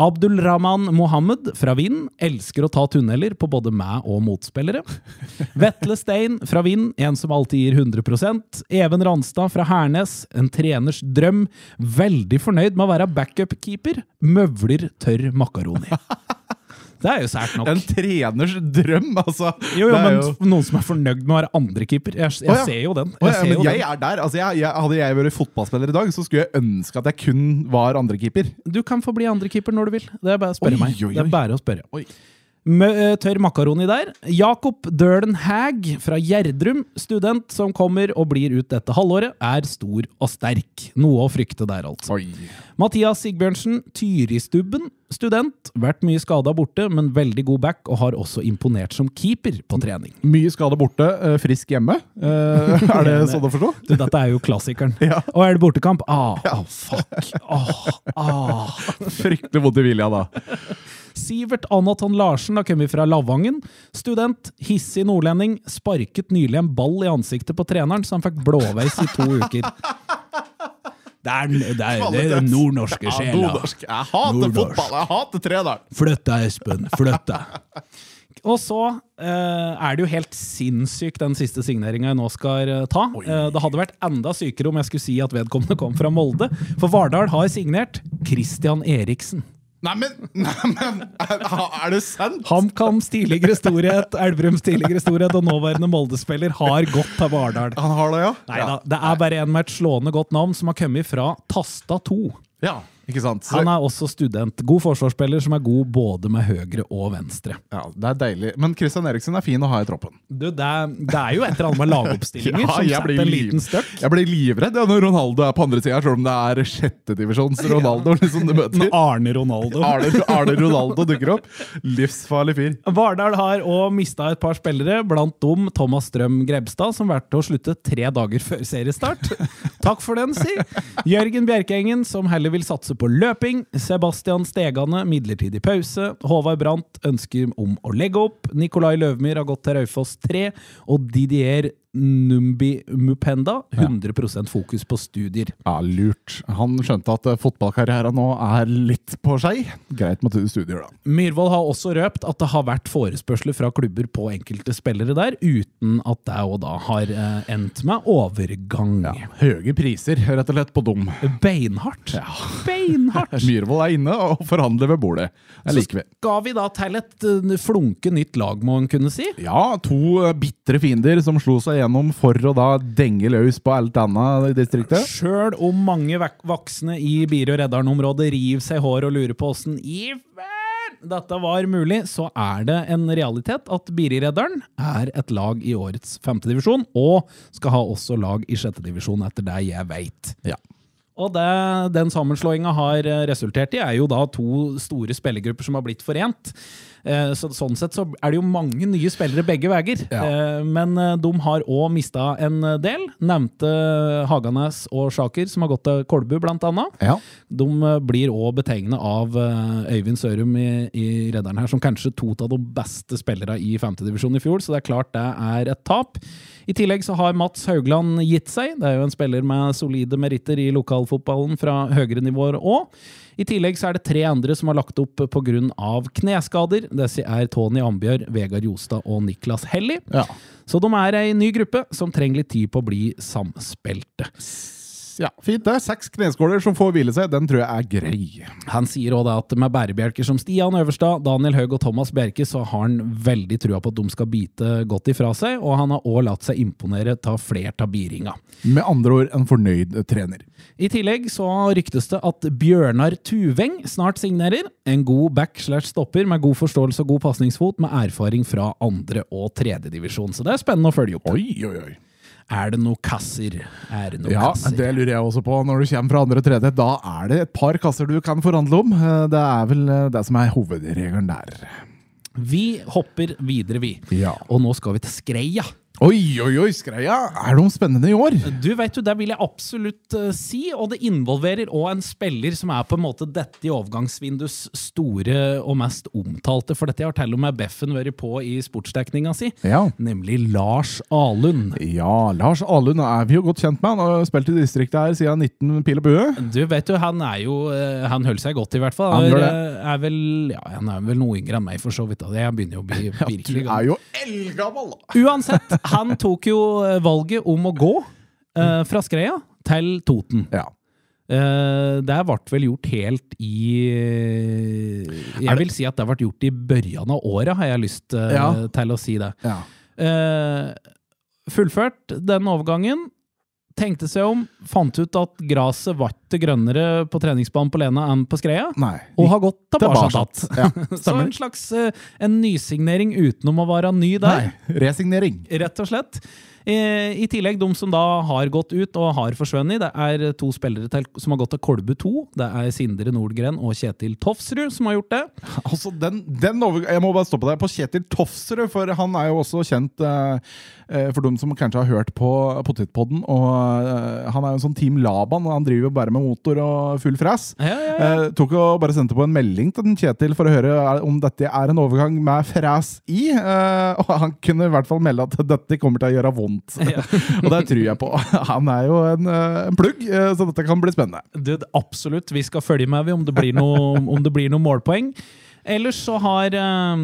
B: Abdulrahman Mohammed fra Vind elsker å ta tunneler på både meg og motspillere. Vetle Stein fra Vind, en som alltid gir 100% Even Ranstad fra Hernes, en treners drøm. Veldig fornøyd med å være backup-keeper. Møvler tørr makaroni. Det er jo sært nok.
A: En treners drøm, altså.
B: Jo, jo, men
A: jo-
B: noen som er fornøyd med å være andrekeeper. Jeg, jeg
A: oh,
B: ser jo den. Jeg
A: ja,
B: ser jo
A: jeg
B: den.
A: er der. Altså, jeg, jeg, hadde jeg vært fotballspiller i dag, så skulle jeg ønske at jeg kun var andrekeeper.
B: Du kan få bli andrekeeper når du vil. Det er bare å spørre
A: Oi,
B: meg.
A: oi, oi.
B: Det er bare å spørre.
A: Oi.
B: Eh, tørr makaroni der. Jakob Dølen Hag fra Gjerdrum, student som kommer og blir ut dette halvåret, er stor og sterk. Noe å frykte der, altså.
A: Oi.
B: Mathias Sigbjørnsen, Tyristubben, student. Vært mye skada borte, men veldig god back, og har også imponert som keeper på trening.
A: Mye skada borte, eh, frisk hjemme. Eh, er det sånn å forstå?
B: Du, dette er jo klassikeren.
A: Ja.
B: Og er det bortekamp? Ah, ja. fuck. Ah, ah.
A: Fryktelig vondt i vilja da.
B: Sivert Anatan Larsen har kommet fra Lavangen. Student, hissig nordlending, sparket nylig en ball i ansiktet på treneren, så han fikk blåveis i to uker. Det er, det er, det er nordnorske sjela.
A: nordnorsk. Jeg hater
B: Nordnorsk.
A: fotball! Jeg hater treneren!
B: Flytt deg, Espen. Flytt deg. Og så eh, er det jo helt sinnssykt den siste signeringa jeg nå skal eh, ta. Eh, det hadde vært enda sykere om jeg skulle si at vedkommende kom fra Molde. For Vardal har signert Christian Eriksen.
A: Neimen, neimen er, er det sant?
B: HamKams tidligere storhet, Elverums tidligere storhet og nåværende Molde-spiller har gått til Vardal.
A: Han har det, ja?
B: Neida, det er bare en med et slående godt navn som har kommet fra Tasta 2.
A: Ja, ikke sant? Så,
B: Han er også student. God forsvarsspiller som er god både med høyre og venstre.
A: ja, det er deilig. Men Christian Eriksen er fin å ha i troppen.
B: Du, det, er, det er jo et eller annet med lagoppstillinger
A: Ja,
B: som setter en liten støkk.
A: Jeg blir livredd ja, når Ronaldo er på andre sida, selv om det er sjettedivisjons Ronaldo liksom du møter.
B: Når Arne Ronaldo.
A: Arne, Arne Ronaldo dukker opp. Livsfarlig fyr.
B: Vardal har òg mista et par spillere, blant dem Thomas Strøm Grebstad, som valgte å slutte tre dager før seriestart. Takk for den, si! Jørgen Bjerkengen, som heller vil satse på løping. Sebastian Stegane, midlertidig pause. Håvard Brandt ønsker om å legge opp. Nikolai Løvmyr har gått til Raufoss 3. Og Didier Numbi Mupenda, 100% fokus på studier.
A: Ja, lurt. Han skjønte at eh, fotballkarrieren nå er litt på skei. Greit med studier, da.
B: Myhrvold har også røpt at det har vært forespørsler fra klubber på enkelte spillere der, uten at det òg da har eh, endt med overgang.
A: Høye priser, rett og slett, på dum.
B: Beinhardt. Beinhardt!
A: Myhrvold er inne og forhandler ved bordet. Det liker vi.
B: Skal vi da til et eh, flunke nytt lag, må en kunne si?
A: Ja, to bitre fiender som slo seg gjennom for å da denge løs på alt annet i distriktet.
B: Sjøl om mange voksne i Biri- og Reddaren-området river seg i hår og lurer på åssen i dette var mulig, så er det en realitet at Biri-Redderen er et lag i årets femtedivisjon, og skal ha også lag i sjettedivisjon, etter det jeg veit.
A: Ja.
B: Og det den sammenslåinga har eh, resultert i, er jo da to store spillergrupper som har blitt forent. Eh, Så, sånn sett så er det jo mange nye spillere begge veier.
A: Ja.
B: Eh, Men de har òg mista en del. Nevnte Haganes og Sjaker, som har gått til Kolbu, blant annet.
A: Ja.
B: De blir òg betegna av Øyvind Sørum i, i Redderen her som kanskje to av de beste spillerne i femtedivisjon i fjor, så det er klart det er et tap. I tillegg så har Mats Haugland gitt seg. Det er jo en spiller med solide meritter i lokalfotballen fra høyere nivåer òg. I tillegg så er det tre andre som har lagt opp pga. kneskader. Disse er Tony Ambjørg, Vegard Jostad og Niklas Helly.
A: ja.
B: Så de er ei ny gruppe som trenger litt tid på å bli samspilte.
A: Ja, Fint, det. Seks kneskåler som får hvile seg. Den tror jeg er grei.
B: Han sier også at med bærebjelker som Stian Øverstad, Daniel Haug og Thomas Bjerke, så har han veldig trua på at de skal bite godt ifra seg, og han har òg latt seg imponere ta flere av biringa.
A: Med andre ord en fornøyd trener.
B: I tillegg så ryktes det at Bjørnar Tuveng snart signerer. En god back slash stopper med god forståelse og god pasningsfot, med erfaring fra andre- og tredjedivisjon. Så det er spennende å følge opp.
A: Oi, oi, oi.
B: Er det noe kasser? Er det noe
A: Ja,
B: kasser?
A: det lurer jeg også på. Når du kommer fra andre tredje, da er det et par kasser du kan forhandle om. Eh, Det er vel eh, det som er hovedregelen der.
B: Vi hopper videre, vi.
A: Ja.
B: Og nå skal vi til Skreia.
A: Oi, oi, oi, Skreia! Er det noe spennende i år?
B: Du vet jo, Det vil jeg absolutt uh, si, og det involverer òg en spiller som er på en måte dette i overgangsvindus store og mest omtalte, for dette har til og med Beffen vært på i sportsdekninga si,
A: Ja.
B: nemlig Lars Alund.
A: Ja, Lars Alund er vi jo godt kjent med. Han har spilt i distriktet her siden 19 pil og bue.
B: Du vet jo, han er jo uh, Han holder seg godt, i hvert fall.
A: Han gjør det.
B: er, er vel, ja, han er vel noe yngre enn meg, for så vidt. Jeg begynner jo å bli virkelig gammel.
A: Ja, Du er jo eldgammel!
B: Uansett, han tok jo eh, valget om å gå uh, fra Skreia til Toten.
A: Ja.
B: Uh, det ble vel gjort helt i Jeg vil si at det ble gjort i børjan av året, har jeg lyst uh,
A: Ja.
B: til å si det.
A: ja.
B: Uh, fullført den overgangen. Tenkte seg om, fant ut at gresset ble ikke grønnere på treningsbanen på Lena enn på Skreia,
A: Nei.
B: og har gått tilbake.
A: Tilbake. Ja,
B: Så en slags eh, en nysignering utenom å være ny der.
A: Nei, resignering.
B: Rett og slett. Eh, I tillegg de som da har gått ut og har forsvunnet. Det er to spillere til, som har gått til Kolbu 2. Det er Sindre Nordgren og Kjetil Tofsrud som har gjort det.
A: Altså, den, den over... Jeg må bare stoppe deg på Kjetil Tofsrud, for han er jo også kjent eh, eh, for dem som kanskje har hørt på Potetpodden. Og eh, han er jo en sånn Team Laban, og han driver jo bare med motor og full fres.
B: Ja, ja, ja.
A: Eh, tok og bare sendte på en melding til den Kjetil for å høre er- om dette er en overgang med fres i. Eh, og han kunne i hvert fall melde at dette kommer til å gjøre vondt. og det tror jeg på. Han er jo en, eh, en plugg, eh, så dette kan bli spennende.
B: Det, absolutt. Vi skal følge med om det blir noe, om det blir noe målpoeng. Ellers så har, eh,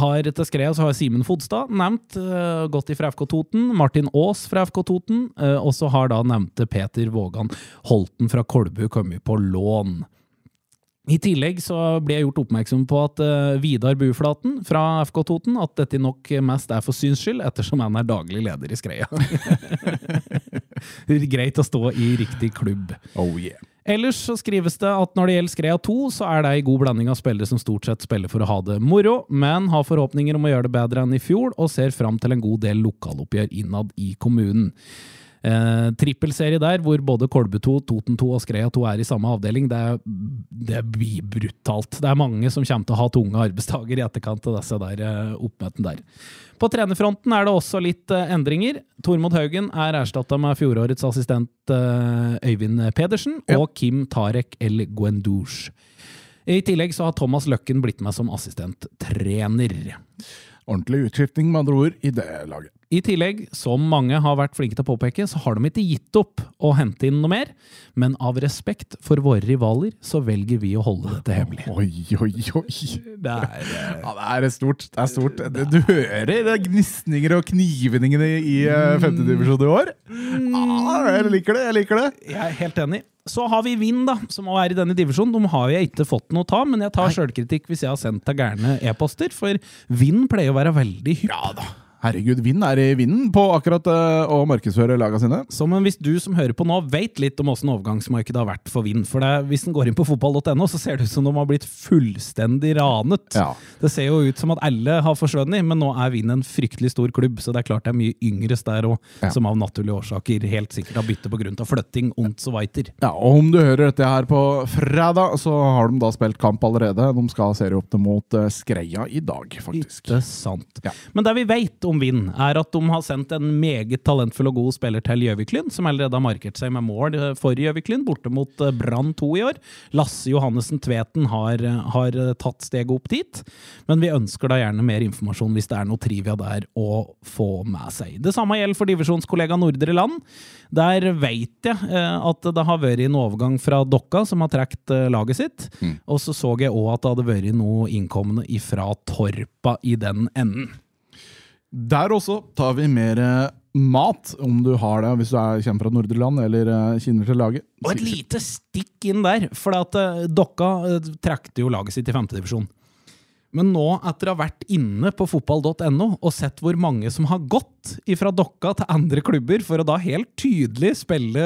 B: har så har Simen Fodstad nevnt, eh, gått ifra FK Toten. Martin Aas fra FK Toten. og så har da nevnte Peter Vågan Holten fra Kolbu kommet på lån. I tillegg så ble jeg gjort oppmerksom på at eh, Vidar Buflaten fra FK Toten at dette nok mest er for syns skyld, ettersom han er daglig leder i Skreia. Greit å stå i riktig klubb.
A: Oh yeah.
B: Ellers så skrives det at når det gjelder Skreia 2, så er det en god blanding av spillere som stort sett spiller for å ha det moro, men har forhåpninger om å gjøre det bedre enn i fjor, og ser fram til en god del lokaloppgjør innad i kommunen. Eh, Trippelserie der, hvor både Kolbu 2, Toten 2 og Skreia 2 er i samme avdeling, det, det blir brutalt. Det er mange som kommer til å ha tunge arbeidsdager i etterkant av disse der eh, oppmøtene der. På trenerfronten er det også litt eh, endringer. Tormod Haugen er erstatta med fjorårets assistent eh, Øyvind Pedersen
A: Ja.
B: og Kim Tarek El Guendouche. I tillegg så har Thomas Løkken blitt med som assistenttrener.
A: Ordentlig utskifting, med andre ord, i det laget.
B: I tillegg, som mange har vært flinke til å påpeke, så har de ikke gitt opp å hente inn noe mer. Men av respekt for våre rivaler, så velger vi å holde dette hemmelig.
A: Oi, oi, oi.
B: Det er, eh,
A: Ja, det er stort. Det er stort. Du hører det gnisninger og knivningene i uh, femtedivisjon i år? Ah, jeg liker det. Jeg liker det.
B: jeg er helt enig. Så har vi Vind, da, som også er i denne divisjonen. De har jeg ikke fått noe av, men jeg tar sjølkritikk hvis jeg har sendt deg gærne e-poster, for Vind pleier å være veldig hypp.
A: Ja da. Herregud, Vind er i vinden på akkurat eh, å markedsføre laga sine.
B: Så men hvis du som hører på nå, vet litt om åssen overgangsmarkedet har vært for Vind For det, hvis en går inn på fotball.no, så ser det ut som de har blitt fullstendig ranet.
A: Ja.
B: Det ser jo ut som at alle har forsvunnet, men nå er Vind en fryktelig stor klubb, så det er klart det er mye yngres der òg,
A: Ja.
B: som av naturlige årsaker helt sikkert har byttet pga. flytting und så weiter.
A: Ja, og Om du hører dette her på fredag, så har de da spilt kamp allerede. De skal serieåpne mot eh, Skreia i dag, faktisk.
B: Ikke sant.
A: Ja.
B: Men det vi vet om Vind, er at de har sendt en meget talentfull og god spiller til Gjøviklyn, som allerede har markert seg med mål eh, for Gjøviklyn, borte mot eh, Brann 2 i år. Lasse Johannessen Tveten har, eh, har tatt steget opp dit, men vi ønsker da gjerne mer informasjon hvis det er noe trivia der å få med seg. Det samme gjelder for divisjonskollega Nordre Land. Der vet jeg at det har vært en overgang fra Dokka, som har trukket laget sitt. Og så så jeg òg at det hadde vært noe innkommende ifra Torpa i den enden.
A: Der også tar vi mer eh, mat, om du har det hvis du er, kommer fra nordre land eller eh, kjenner til laget.
B: Og et lite stikk inn der, for at uh, Dokka trakte jo laget sitt i femtedivisjon. Men nå, etter å ha vært inne på fotball.no og sett hvor mange som har gått fra Dokka til andre klubber for å da helt tydelig spille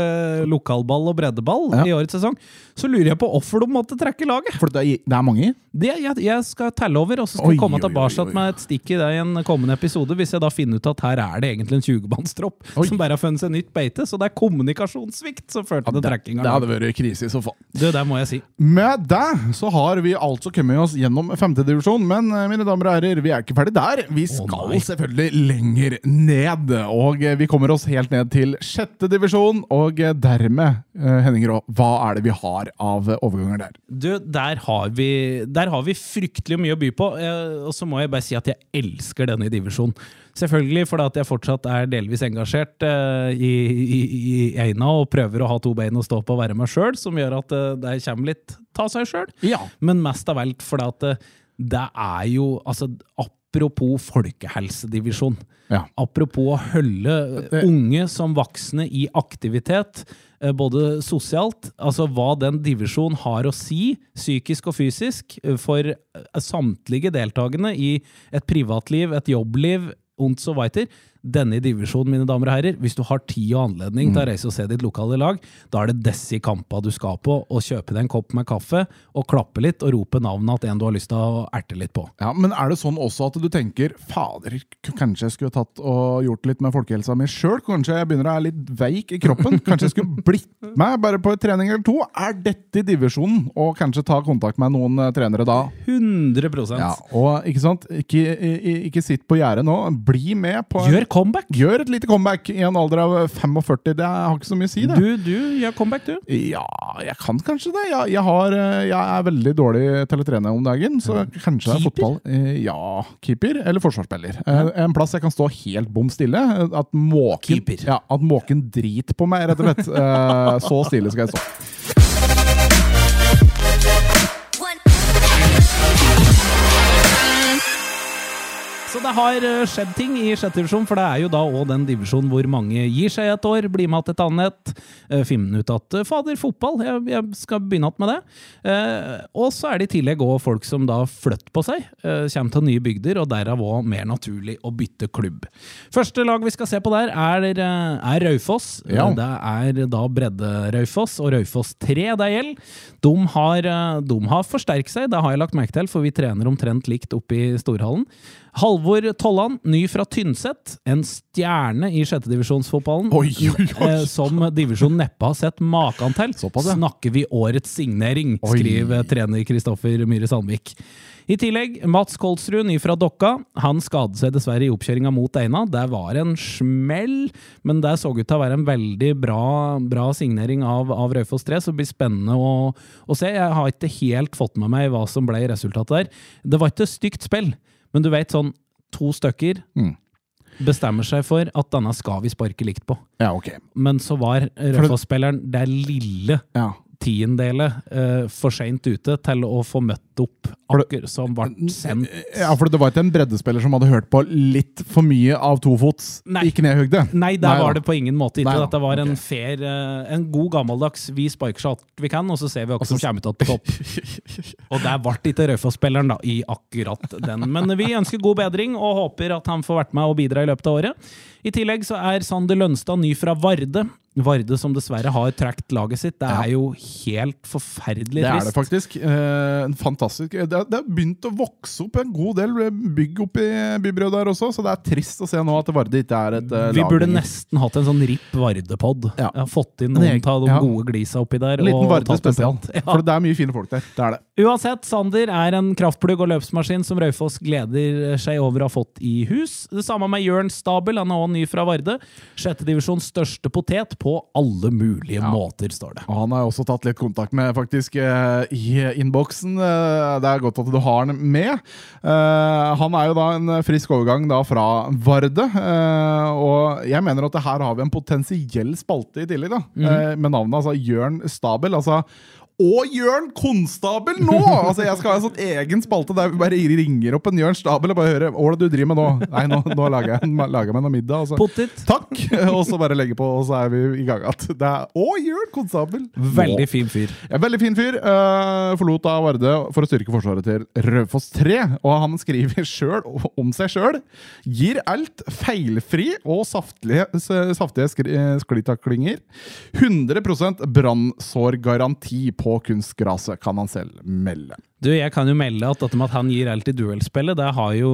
B: lokalball og breddeball
A: Ja.
B: i årets sesong, så lurer jeg på hvorfor de måtte trekke laget.
A: For det er, det er mange?
B: Det, jeg, jeg skal telle over, og så skal
A: Oi,
B: jeg komme tilbake med et stikk i det i en kommende episode, hvis jeg da finner ut at her er det egentlig en 20-mannstropp som bare har funnet seg nytt beite. Så det er kommunikasjonssvikt som førte til
A: trekkinga.
B: trekking
A: det hadde vært krise i så fall.
B: Det, det må jeg si.
A: Med det så har vi altså kommet oss gjennom femtedivisjon, men eh, mine damer og herrer, vi er ikke ferdig der. Vi skal
B: oh,
A: selvfølgelig lenger ned, og eh, vi kommer oss helt ned til sjette divisjon. Og eh, dermed, eh, Henning Rå, hva er det vi har av overganger der?
B: Du, der har vi, der har vi fryktelig mye å by på. Og så må jeg bare si at jeg elsker denne divisjonen. Selvfølgelig fordi at jeg fortsatt er delvis engasjert i, i, i Eina og prøver å ha to bein å stå på og være meg sjøl, som gjør at det kommer litt ta seg sjøl.
A: Ja.
B: Men mest av alt fordi at det er jo altså, Apropos folkehelsedivisjon.
A: Ja.
B: Apropos å holde unge som voksne i aktivitet, eh, både sosialt, altså hva den divisjonen har å si, psykisk og fysisk, eh, for eh, samtlige deltakende i et privatliv, et jobbliv, ondt så weiter. Denne divisjonen, mine damer og herrer, hvis du har tid og anledning til å reise og se ditt lokale lag, da er det disse kampa du skal på, og kjøpe deg en kopp med kaffe, og klappe litt, og rope navnet til en du har lyst til å erte litt på.
A: Ja, Men er det sånn også at du tenker fader, kanskje jeg skulle tatt og gjort litt med folkehelsa mi sjøl? Kanskje jeg begynner å være litt veik i kroppen? Kanskje jeg skulle blitt med bare på en trening eller to? Er dette divisjonen? Og kanskje ta kontakt med noen eh, trenere da?
B: 100
A: Ja, og ikke sant? Ikke, ikke sitt på gjerdet nå. Bli med på en,
B: Gjør comeback!
A: Gjør et lite comeback i en alder av 45. Det har ikke så mye å si, det.
B: Du, du gjør comeback, du.
A: Ja, jeg kan kanskje det. Jeg, jeg, har, eh, jeg er veldig dårlig til å trene om dagen, så kanskje det er fotball. Eh, Ja, keeper eller forsvarsspiller. Ja. En plass jeg kan stå helt bom stille. eh, At måken, ja, at måken driter på meg, rett og slett. Eh, Så stille skal jeg stå.
B: Det har eh, skjedd ting i sjette divisjon, for det er jo da òg den divisjonen hvor mange gir seg et år, blir med igjen et annet, eh, finner ut at eh, fader, fotball, jeg, jeg skal begynne igjen med det. Og så er det i tillegg òg folk som da flytter på seg, kommer til nye bygder, og derav òg mer naturlig å bytte klubb. Første lag vi skal se på der, er, er Raufoss.
A: Ja.
B: Det er da Bredde-Raufoss og Raufoss 3 det gjelder. De har, de har forsterket seg, det har jeg lagt merke til, for vi trener omtrent likt oppe i Storhallen. Halvor Tollan, ny fra Tynset. En stjerne i sjettedivisjonsfotballen.
A: Oi, oi, oi.
B: Eh, Som divisjonen neppe har sett maken til.
A: Såpass, ja.
B: Snakker vi årets signering,
A: Oi.
B: skriver trener Kristoffer Myhre Sandvik. I tillegg Mats Kolsrud, ny fra Dokka. Han skadet seg dessverre i oppkjøringa mot Eina. Det var en smell, men det så ut til å være en veldig bra, bra signering av, av Raufoss 3, så det blir spennende å, å se. Jeg har ikke helt fått med meg hva som ble resultatet der. Det var ikke stygt spill, men du vet sånn to stykker
A: Mm.
B: bestemmer seg for at denne skal vi sparke likt på.
A: Ja, ok.
B: Men så var Raufoss-spilleren det lille
A: Ja.
B: Tiendelet eh, for seint ute til å få møtt opp akkurat som ble sendt.
A: Ja, for det var ikke en breddespiller som hadde hørt på litt for mye av tofots i knehøgde?
B: Nei, der
A: Nei
B: var det på ingen måte ikke.
A: Nei
B: Dette var en
A: ok.
B: fair, eh, en god gammeldags vi sparker så hardt vi kan, og så ser vi hvem som kommer ut på topp. Og der ble ikke Raufoss-spilleren da, i akkurat den. Men vi ønsker god bedring og håper at han får vært med og bidra i løpet av året. I tillegg så er Sander Lønstad ny fra Varde. Varde som dessverre har trukket laget sitt. Det er jo helt forferdelig
A: Det er
B: trist.
A: det faktisk. Eh, fantastisk Det har begynt å vokse opp en god del bygg opp i Bybrød der også, så det er trist å se nå at Varde ikke er et eh,
B: Vi burde nesten hatt en sånn RIP Varde-pod.
A: Ja.
B: Fått inn noen av de
A: ja.
B: gode glisa oppi der.
A: En liten Varde.
B: Ja.
A: For det er mye fine folk der. Det er det.
B: Uansett, Sander er en kraftplugg og løpsmaskin som Raufoss gleder seg over å ha fått i hus. Det samme med Jørn Stabel, han er også ny fra Varde. Sjettedivisjons største potet på alle mulige måter, står det.
A: Og han har jeg også tatt litt kontakt med faktisk eh, i innboksen. Eh, Det er godt at du har han med. Eh, Han er jo da en frisk overgang da fra Varde. eh, Og jeg mener at her har vi en potensiell spalte i tillegg, da.
B: mm
A: -hmm. Med navnet altså Jørn Stabel. Altså og Jørn Konstabel nå! Altså, Jeg skal ha en sånn egen spalte der vi bare ringer opp en Jørn Stabel og bare hører hva er det du driver med nå. Nei, nå, nå lager jeg, lager meg noe middag. Altså. så,
B: Pottit.
A: Takk! Og så bare legge på, og så er vi i gang igjen. Å, Jørn Konstabel!
B: Veldig fin fyr.
A: Ja, veldig fin fyr. Uh, forlot da Varde for å styrke forsvaret til Raufoss 3. Og han skriver sjøl om seg sjøl. Gir alt feilfri og saftige, saftige eh, sklitaklinger. 100 brannsårgaranti på kunstgraset, kan han selv melde.
B: Du, Jeg kan jo melde at dette med at han gir alt i duellspillet, det har jo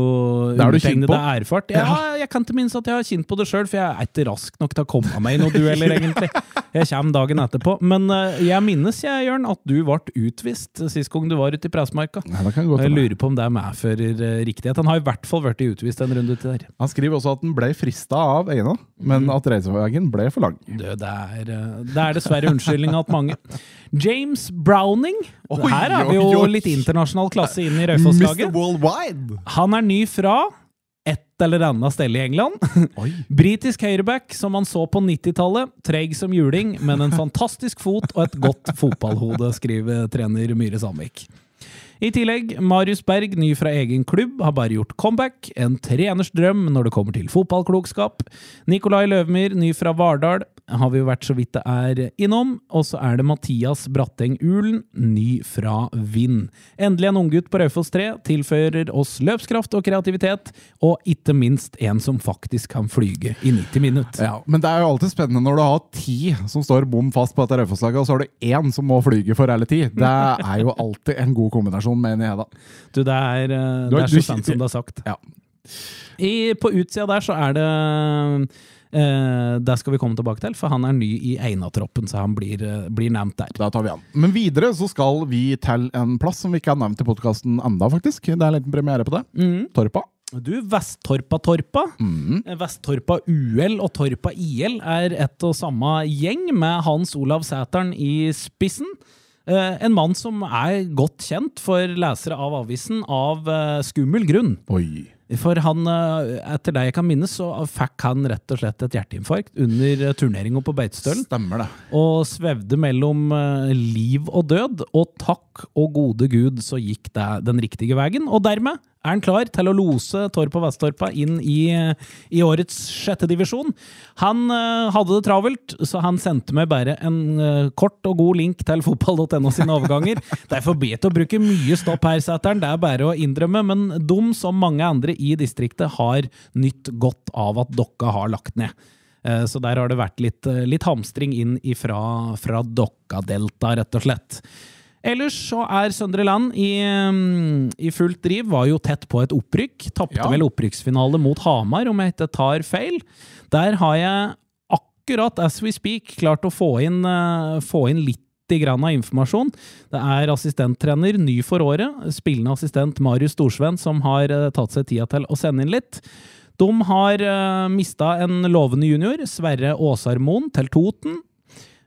B: undertegnede erfart. Ja, jeg kan ikke minnes at jeg har kjent på det sjøl, for jeg er ikke rask nok til å komme meg i noen dueller, egentlig. Jeg kommer dagen etterpå. Men eh, jeg minnes, jeg, Jørn, at du ble utvist sist gang du var ute i Pressmarka.
A: Ja,
B: Jeg lurer på om det medfører eh, riktighet. Han har i hvert fall vært utvist en runde til der.
A: Han skriver også at han ble frista av Eina, men at reiseveien ble for lang.
B: Det, er, eh, det er dessverre unnskyldninga til mange. James Browning.
A: Oi,
B: Her er vi jo
A: litt oi.
B: Internasjonal klasse inn i. Raufoss-laget. Han er ny fra et eller annet sted i England. Britisk høyreback som man så på 90-tallet. Treig som juling, men en fantastisk fot og et godt fotballhode, skriver trener Myhre Sandvik. I tillegg, Marius Berg, ny fra egen klubb, har bare gjort comeback. En treners drøm når det kommer til fotballklokskap. Nikolai Løvmyr, ny fra Vardal, har vi jo vært så vidt det er innom. Og så er det Mathias Bratteng Ulen, ny fra Vind. Endelig en unggutt på Raufoss 3, tilfører oss løpskraft og kreativitet, og ikke minst en som faktisk kan flyge i 90 minutter.
A: Ja, Men det er jo alltid spennende når du har ti som står bom fast på dette Raufoss-laget, og så har du én som må flyge for alle ti. Det er jo alltid en god kombinasjon, mener jeg da.
B: Du, det er, eh, det er så sant som det er sagt.
A: Ja.
B: I, på utsida der så er det Det skal vi komme tilbake til, for han er ny i Eina-troppen, så han blir, eh, blir nevnt der.
A: Da tar vi han. Men videre så skal vi til en plass som vi ikke har nevnt i podkasten enda, faktisk. Det er en liten premiere på det. Torpa.
B: Du, Vesttorpa-Torpa. Mm. Vesttorpa UL og Torpa IL er ett og samme gjeng, med Hans Olav Sæteren i spissen. Eh, En mann som er godt kjent for lesere av avisen av eh, skummel grunn.
A: Oi.
B: For han, eh, etter det jeg kan minnes, så fikk han rett og slett et hjerteinfarkt under eh, turneringa på Beitostølen.
A: Stemmer det.
B: Og svevde mellom eh, liv og død, og takk og gode gud så gikk det den riktige veien. Og dermed er han klar til å lose Torp og Vestorpa inn i, i årets sjette divisjon. Han uh, hadde det travelt, så han sendte meg bare en uh, kort og god link til fotball.no sine overganger. Det er forbedt å bruke mye stopp her, Sæteren. Det er bare å innrømme. Men de, som mange andre i distriktet, har nytt godt av at Dokka har lagt ned. Eh, Så der har det vært litt, litt hamstring inn ifra, fra Dokka-delta, rett og slett. Ellers så er Søndre Land i, mm, i fullt driv. Var jo tett på et opprykk. Tapte
A: Ja.
B: vel opprykksfinale mot Hamar, om jeg ikke tar feil. Der har jeg akkurat as we speak klart å få inn, eh, få inn litt grann av informasjon. Det er assistenttrener, ny for året, spillende assistent Marius Storsveen, som har eh, tatt seg tida til å sende inn litt. De har uh, mista en lovende junior, Sverre Åsarmoen, til Toten.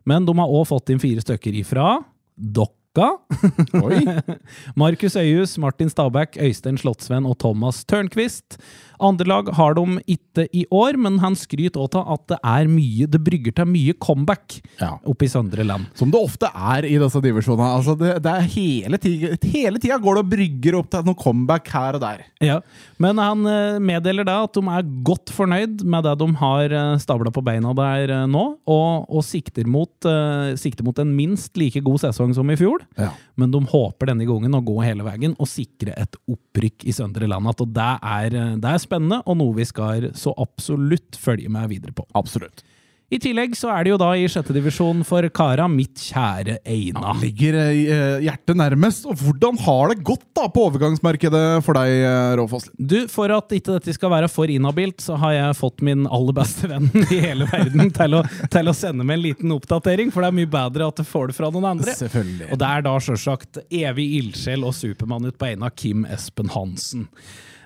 B: Men de har òg fått inn fire stykker ifra Dokka.
A: Oi.
B: Markus Øyhus, Martin Stabæk, Øystein Slottsvenn og Thomas Tørnquist. Andre lag har de ikke i år, men han skryter òg av at det er mye, det brygger til mye comeback
A: Ja.
B: oppe i Søndre Land.
A: Som det ofte er i disse divisjonene. Altså det, det er hele, tida, hele tida går det og brygger opp til noe comeback her og der.
B: Ja, Men han eh, meddeler da at de er godt fornøyd med det de har uh, stabla på beina der eh, nå, og, og sikter, mot, eh, sikter mot en minst like god sesong som i fjor.
A: Ja.
B: Men de håper denne gangen å gå hele veien og sikre et opprykk i Søndre Land. At det er, eh, det er spennende, og noe vi skal så absolutt følge med videre på.
A: Absolutt.
B: I tillegg så er det jo da i sjette divisjon for Kara, mitt kjære Eina.
A: Han Ligger eh, hjertet nærmest. Og hvordan har det gått da på overgangsmarkedet for deg, eh, Råfoss?
B: Du, For at ikke dette skal være for inhabilt, så har jeg fått min aller beste venn i hele verden til å, til å sende meg en liten oppdatering, for det er mye bedre at du får det fra noen andre.
A: Selvfølgelig.
B: Og det er da sjølsagt evig ildsjel og supermann ut på Eina, Kim Espen Hansen.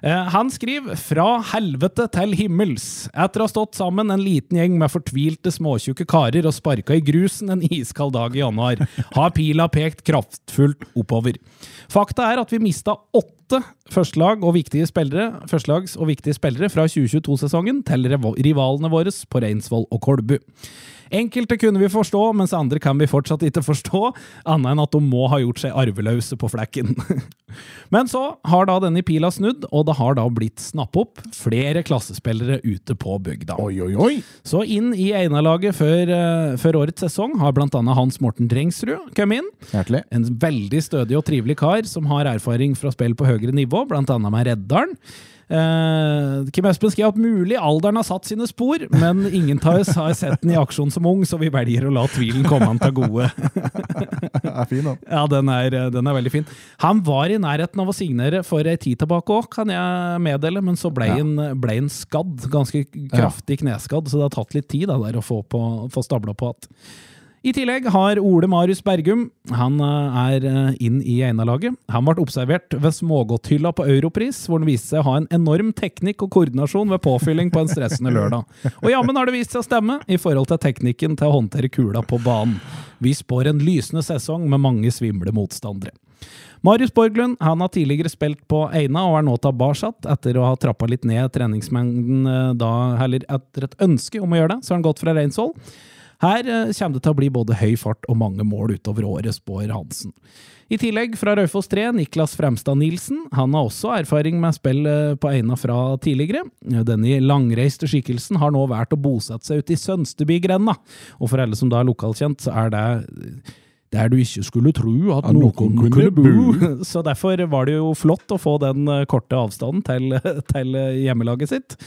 B: Eh, Han skriver 'Fra helvete til himmels'. Etter å ha stått sammen en liten gjeng med fortvilte småtjukke karer og sparka i grusen en iskald dag i januar, har pila pekt kraftfullt oppover. Fakta er at vi mista åtte førstelag og viktige spillere, førstelags og viktige spillere fra 2022-sesongen til rivalene våre på Reinsvoll og Kolbu. Enkelte kunne vi forstå, mens andre kan vi fortsatt ikke forstå, annet enn at de må ha gjort seg arveløse på flekken. Men så har da denne pila snudd, og det har da blitt snapp opp flere klassespillere ute på bygda.
A: Oi, oi, oi.
B: Så inn i Einarlaget før, eh, før årets sesong har blant annet Hans Morten Drengsrud kommet inn.
A: Hjertelig.
B: En veldig stødig og trivelig kar som har erfaring fra spill på høyere nivå, blant annet med Reddaren. Uh, Kim Espen skrev at mulig alderen har satt sine spor, men ingen av oss har sett den i aksjon som ung, så vi velger å la tvilen komme han til gode.
A: Er fin, da.
B: Ja, den er, den er veldig fin. Han var i nærheten av å signere for ei tid tilbake òg, kan jeg meddele, men så ble han ja. skadd. Ganske kraftig kneskadd, så det har tatt litt tid da, der å få, på, få stabla på at i tillegg har Ole Marius Bergum han eh, er eh, inn i Einarlaget. Han ble observert ved smågodthylla på Europris, hvor han viste seg å ha en enorm teknikk og koordinasjon ved påfylling på en stressende lørdag. Og jammen har det vist seg å stemme i forhold til teknikken til å håndtere kula på banen. Vi spår en lysende sesong med mange svimle motstandere. Marius Borglund han har tidligere spilt på Eina og er nå tilbake etter å ha trappa litt ned treningsmengden eh, da, eller etter et ønske om å gjøre det. Så har han gått fra Reinsvoll. Her eh, kommer det til å bli både høy fart og mange mål utover året, spår Hansen. I tillegg fra Raufoss 3, Niklas Fremstad Nilsen. Han har også erfaring med spill eh, på Eina fra tidligere. Denne langreiste skikkelsen har nå valgt å bosette seg ute i Sønstebygrenda. Og for alle som da er lokalkjent, så er det der du ikke skulle tro at
A: At
B: noen,
A: noen
B: kunne, bo. Så derfor var det jo flott å få den eh, korte avstanden til, til eh, hjemmelaget sitt.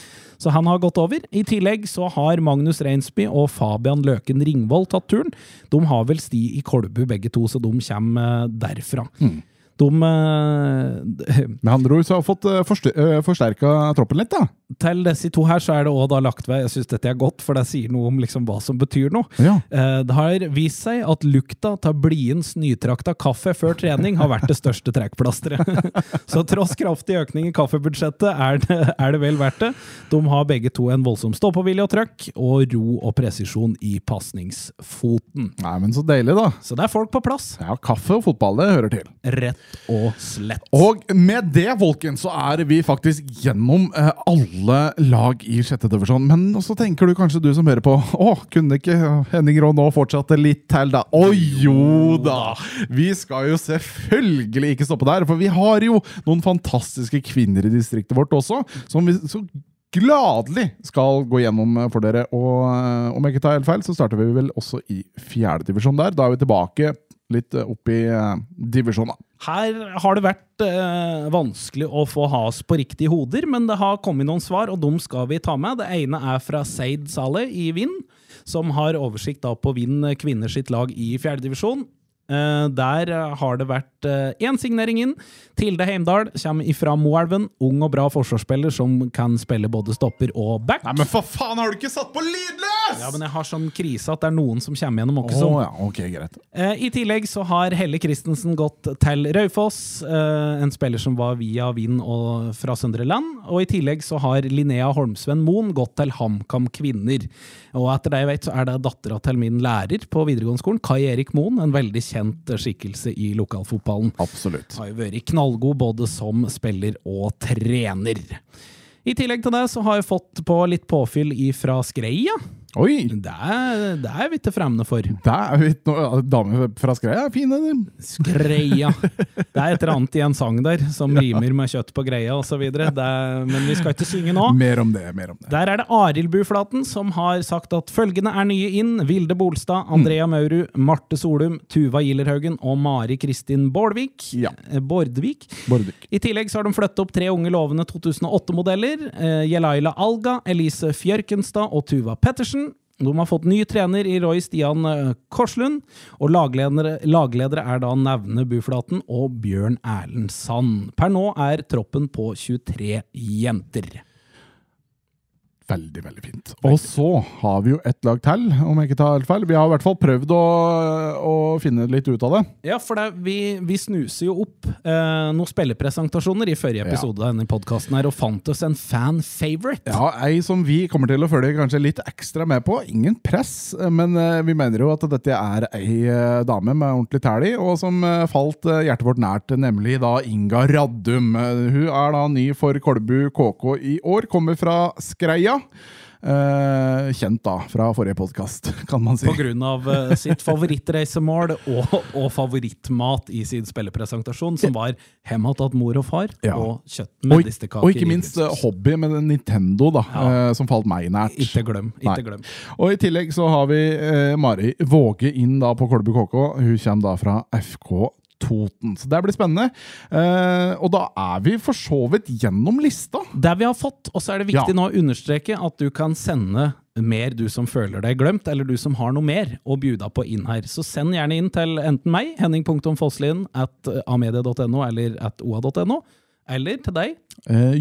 B: Så han har gått over. I tillegg så har Magnus Reinsby og Fabian Løken Ringvold tatt turen. De har vel sti i Kolbu begge to, så de kommer derfra. derfra. De eh,
A: Med andre ord så har fått uh, forsterka troppen litt, da.
B: Til disse to her så er det da lagt ved Jeg syns dette er godt, for det sier noe om liksom hva som betyr noe.
A: Ja.
B: Eh, Det har vist seg at lukta av Bliens nytrakta kaffe før trening har vært det største trekkplasteret. Så tross kraftig økning i kaffebudsjettet er det, er det vel verdt det. De har begge to en voldsom stå-på-vilje og trøkk, og ro og presisjon i pasningsfoten.
A: Nei, men så deilig, da.
B: Så det er folk på plass,
A: Ja, kaffe og fotball, det hører til.
B: rett og slett.
A: Og med det, folkens, så er vi faktisk gjennom eh, alle lag i sjette divisjon. Men så tenker du kanskje, du som hører på, å, kunne ikke Henning Rå nå fortsette litt til, da? Å jo da! Vi skal jo selvfølgelig ikke stoppe der, for vi har jo noen fantastiske kvinner i distriktet vårt også, som vi så gladelig skal gå gjennom eh, for dere. Og eh, om jeg ikke tar helt feil, så starter vi vel også i fjerdedivisjon der. Da er vi tilbake litt eh, opp i eh, divisjonen.
B: Her har det vært eh, vanskelig å få has på riktige hoder, men det har kommet noen svar, og dem skal vi ta med. Det ene er fra Seid Saleh i Vind, som har oversikt da på Vind kvinner sitt lag i fjerdedivisjon. Eh, der eh, har det vært én signering inn. Tilde Heimdal kommer ifra Moelven. Ung og bra forsvarsspiller som kan spille både stopper og back.
A: Nei, men for faen, har du ikke satt på lydløs?!
B: Ja, men jeg har sånn krise at det er noen som kommer gjennom
A: Å
B: Oh,
A: ja, ok, greit.
B: Eh, I tillegg så har Helle Christensen gått til Raufoss, eh, en spiller som var via Vind og fra Søndre Land. Og i tillegg så har Linnea Holmsven Moen gått til HamKam Kvinner. Og etter det jeg vet, så er det dattera til min lærer på videregående skolen, Kai Erik Moen, en veldig kjent skikkelse i lokalfotballen.
A: Absolutt.
B: Har jo vært knallgod både som spiller og trener. I tillegg til det så har jeg fått på litt påfyll ifra Skreia.
A: Oi!
B: Det er, det er vi ikke fremmede for.
A: Det er vi noe, Damer fra Skreia er fine. de.
B: Skreia. Det er et eller annet i en sang der som rimer med kjøtt på greia osv. Men vi skal ikke synge nå.
A: Mer om det. mer om det.
B: Der er det Arild Buflaten som har sagt at følgende er nye inn. Vilde Bolstad, Andrea Maurud, Marte Solum, Tuva Gillerhaugen og Mari Kristin Bårdvik.
A: Ja.
B: Bårdvik. Bårdvik.
A: Bordvik.
B: I tillegg så har de flyttet opp tre unge lovende 2008-modeller. Eh, Jelaila Alga, Elise Fjørkenstad og Tuva Pettersen. De har fått ny trener i Roy Stian eh, Korslund, og lagledere, lagledere er da Nevne Buflaten og Bjørn Erlend Sand. Per nå er troppen på 23 jenter.
A: Veldig, veldig fint. Og så har vi jo ett lag til, om jeg ikke tar helt feil. Vi har i hvert fall prøvd å, å finne litt ut av det.
B: Ja, for det, vi, vi snuser jo opp eh, noen spillepresentasjoner i forrige episode av denne podkasten og fant oss en fan favorite.
A: Ja, Ei som vi kommer til å følge kanskje litt ekstra med på. Ingen press, men eh, vi mener jo at dette er ei eh, dame med ordentlig tæl i, og som eh, falt eh, hjertet vårt nært, nemlig da Inga Raddum. Eh, Hun er da ny for Kolbu KK i år, kommer fra Skreia. Eh, kjent da fra forrige podkast, kan man si.
B: På grunn av eh, sitt favorittreisemål og, og favorittmat i sin spillepresentasjon, som var hjemmet mor og far
A: Ja.
B: og kjøtt med distekaker.
A: og ikke minst eh, hobby med Nintendo, da, eh, som falt meg nært.
B: Ikke glem. ikke glem.
A: Og i tillegg så har vi Mari Våge inn da på Kolbu KK. Hun kommer da fra FK Toten. Så det blir spennende. Eh, og da er vi for så vidt gjennom lista.
B: Det vi har fått, og så er det viktig
A: Ja.
B: nå å understreke at du kan sende mer du som føler deg glemt, eller du som har noe mer å bjuda på inn her. Så send gjerne inn til enten meg, henning.foslien, at amedia.no eller at oa.no, eller til deg.
A: Eh,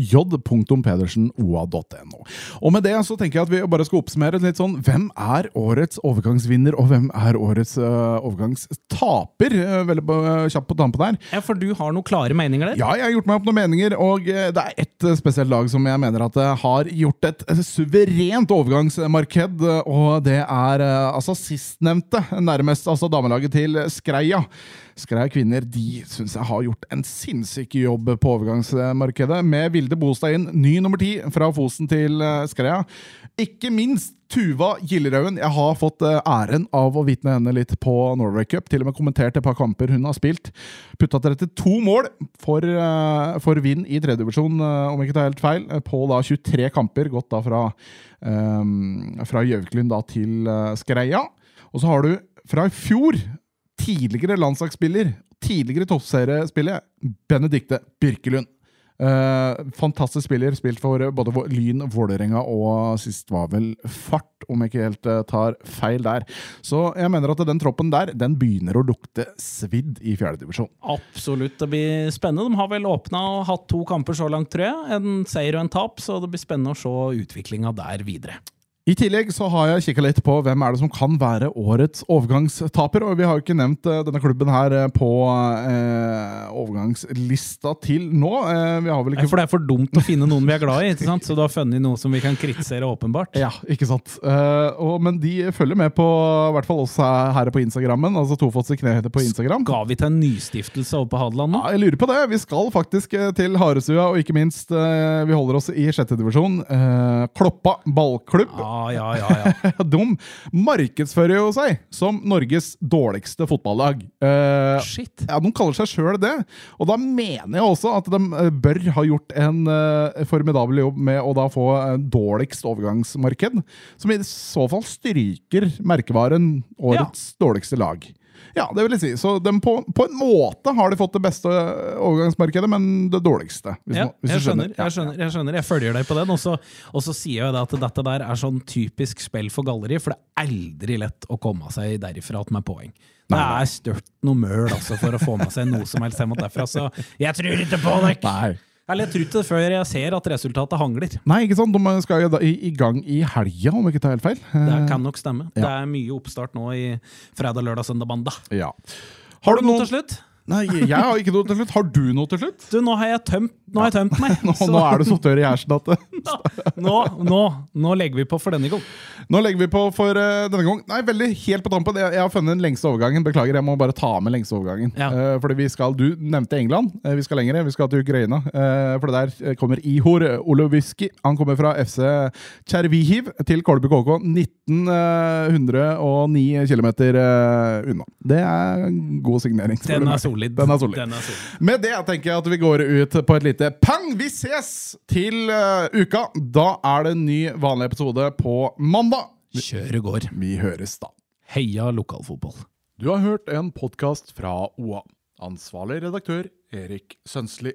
A: j.pedersenoa.no. Og med det så tenker jeg at vi bare skal oppsummere litt sånn Hvem er årets overgangsvinner, og hvem er årets eh, overgangstaper? Eh, veldig på- kjapt på tampen her.
B: Ja, For du har noen klare meninger der?
A: Ja, jeg har gjort meg opp noen meninger, og det er ett spesielt lag som jeg mener at har gjort et suverent overgangsmarked, og det er altså sistnevnte, nærmest altså damelaget til Skreia. Skreia kvinner de syns jeg har gjort en sinnssyk jobb på overgangsmarkedet, med Vilde Bostad inn, ny nummer ti fra Fosen til eh, Skreia. Ikke minst Tuva Gillerøen. Jeg har fått eh, æren av å vitne henne litt på Norway Cup. Til og med kommentert et par kamper hun har spilt. Putta 32 mål for, eh, for Vind i tredjedivisjon, om jeg ikke tar helt feil, på da 23 kamper. Gått da fra, um, fra Gjøviklund til Skreia. Og så har du fra i fjor tidligere landslagsspiller, tidligere toppseriespiller, Benedikte Birkelund. Eh, fantastisk spiller, spilt for både Lyn, Vålerenga og sist var vel Fart, om jeg ikke helt eh, tar feil der. Så jeg mener at den troppen der, den begynner å lukte svidd i fjerdedivisjon.
B: Absolutt. Det blir spennende. De har vel åpna og hatt to kamper så langt, tror jeg. En seier og en tap, så det blir spennende å se utviklinga der videre.
A: I tillegg så har jeg kikka litt på hvem er det som kan være årets overgangstaper. Og vi har jo ikke nevnt eh, denne klubben her eh, på eh, overgangslista til nå. Eh, vi har vel ikke
B: For det er for dumt å finne noen vi er glad i, ikke sant? så du har funnet noe som vi kan kritisere, åpenbart.
A: Ja, ikke sant. Eh, og, men de følger med på i hvert fall oss her på Instagrammen. Altså Tofots i kneheter på Instagram.
B: Skal vi til en nystiftelse oppe på Hadeland nå?
A: Ja, jeg lurer på det. Vi skal faktisk eh, til Harestua, og ikke minst, vi holder oss i sjette divisjon. Eh, Kloppa ballklubb.
B: Ja, ja, ja. ja.
A: De markedsfører jo seg som Norges dårligste fotballag. Uh,
B: Shit.
A: ja, De kaller seg sjøl det. Og da mener jeg også at de eh, bør ha gjort en uh, formidabel jobb med å da få en dårligst overgangsmarked, som i så fall stryker merkevaren årets dårligste lag. Ja, det vil jeg si. Så på, på en måte har de fått det beste overgangsmarkedet, men det dårligste. Hvis,
B: Ja,
A: man- hvis
B: jeg
A: du
B: skjønner, jeg skjønner, jeg skjønner. Jeg følger deg på den. Og så, og så sier jeg at dette der er sånn typisk spill for galleri, for det er aldri lett å komme seg derifra med poeng. Det er størt noe møl altså, for å få med seg noe som helst hjem derfra, så jeg tror ikke på dere! Eller jeg tror ikke det før jeg ser at resultatet hangler.
A: Nei, ikke sant? De skal jo i, i gang i helga, om jeg ikke tar helt feil.
B: Det kan nok stemme.
A: ja.
B: Det er mye oppstart nå i fredag, lørdag, søndag, mandag.
A: Ja.
B: Har du noe til slutt?
A: Nei, jeg har ikke noe til slutt. Har du noe til slutt?
B: Du, nå har jeg tømt, nå har jeg tømt meg.
A: Nå, nå er du så tørr i hersen at
B: nå, nå, nå legger vi på for denne gang.
A: Nå legger vi på for uh, denne gang. Nei, veldig helt på tampen. Jeg, jeg har funnet den lengste overgangen. Beklager, jeg må bare ta med lengste overgangen.
B: Ja.
A: Uh, fordi vi skal, Du nevnte England. Uh, vi skal lenger. Vi skal til Ukraina. For det der kommer Ihor Oloviski. Han kommer fra FC Tsjervihiv til Kolbu KK. 1909 km unna. Det er god signering.
B: Den er
A: meg.
B: Solid.
A: Den er solid.
B: Den er solid.
A: Med det tenker jeg at vi går ut på et lite pang! Vi ses til uh, uka! Da er det en ny vanlig episode på mandag.
B: Kjøret går.
A: Vi høres da.
B: Heia lokalfotball.
A: Du har hørt en podkast fra OA. Ansvarlig redaktør Erik Sønsli.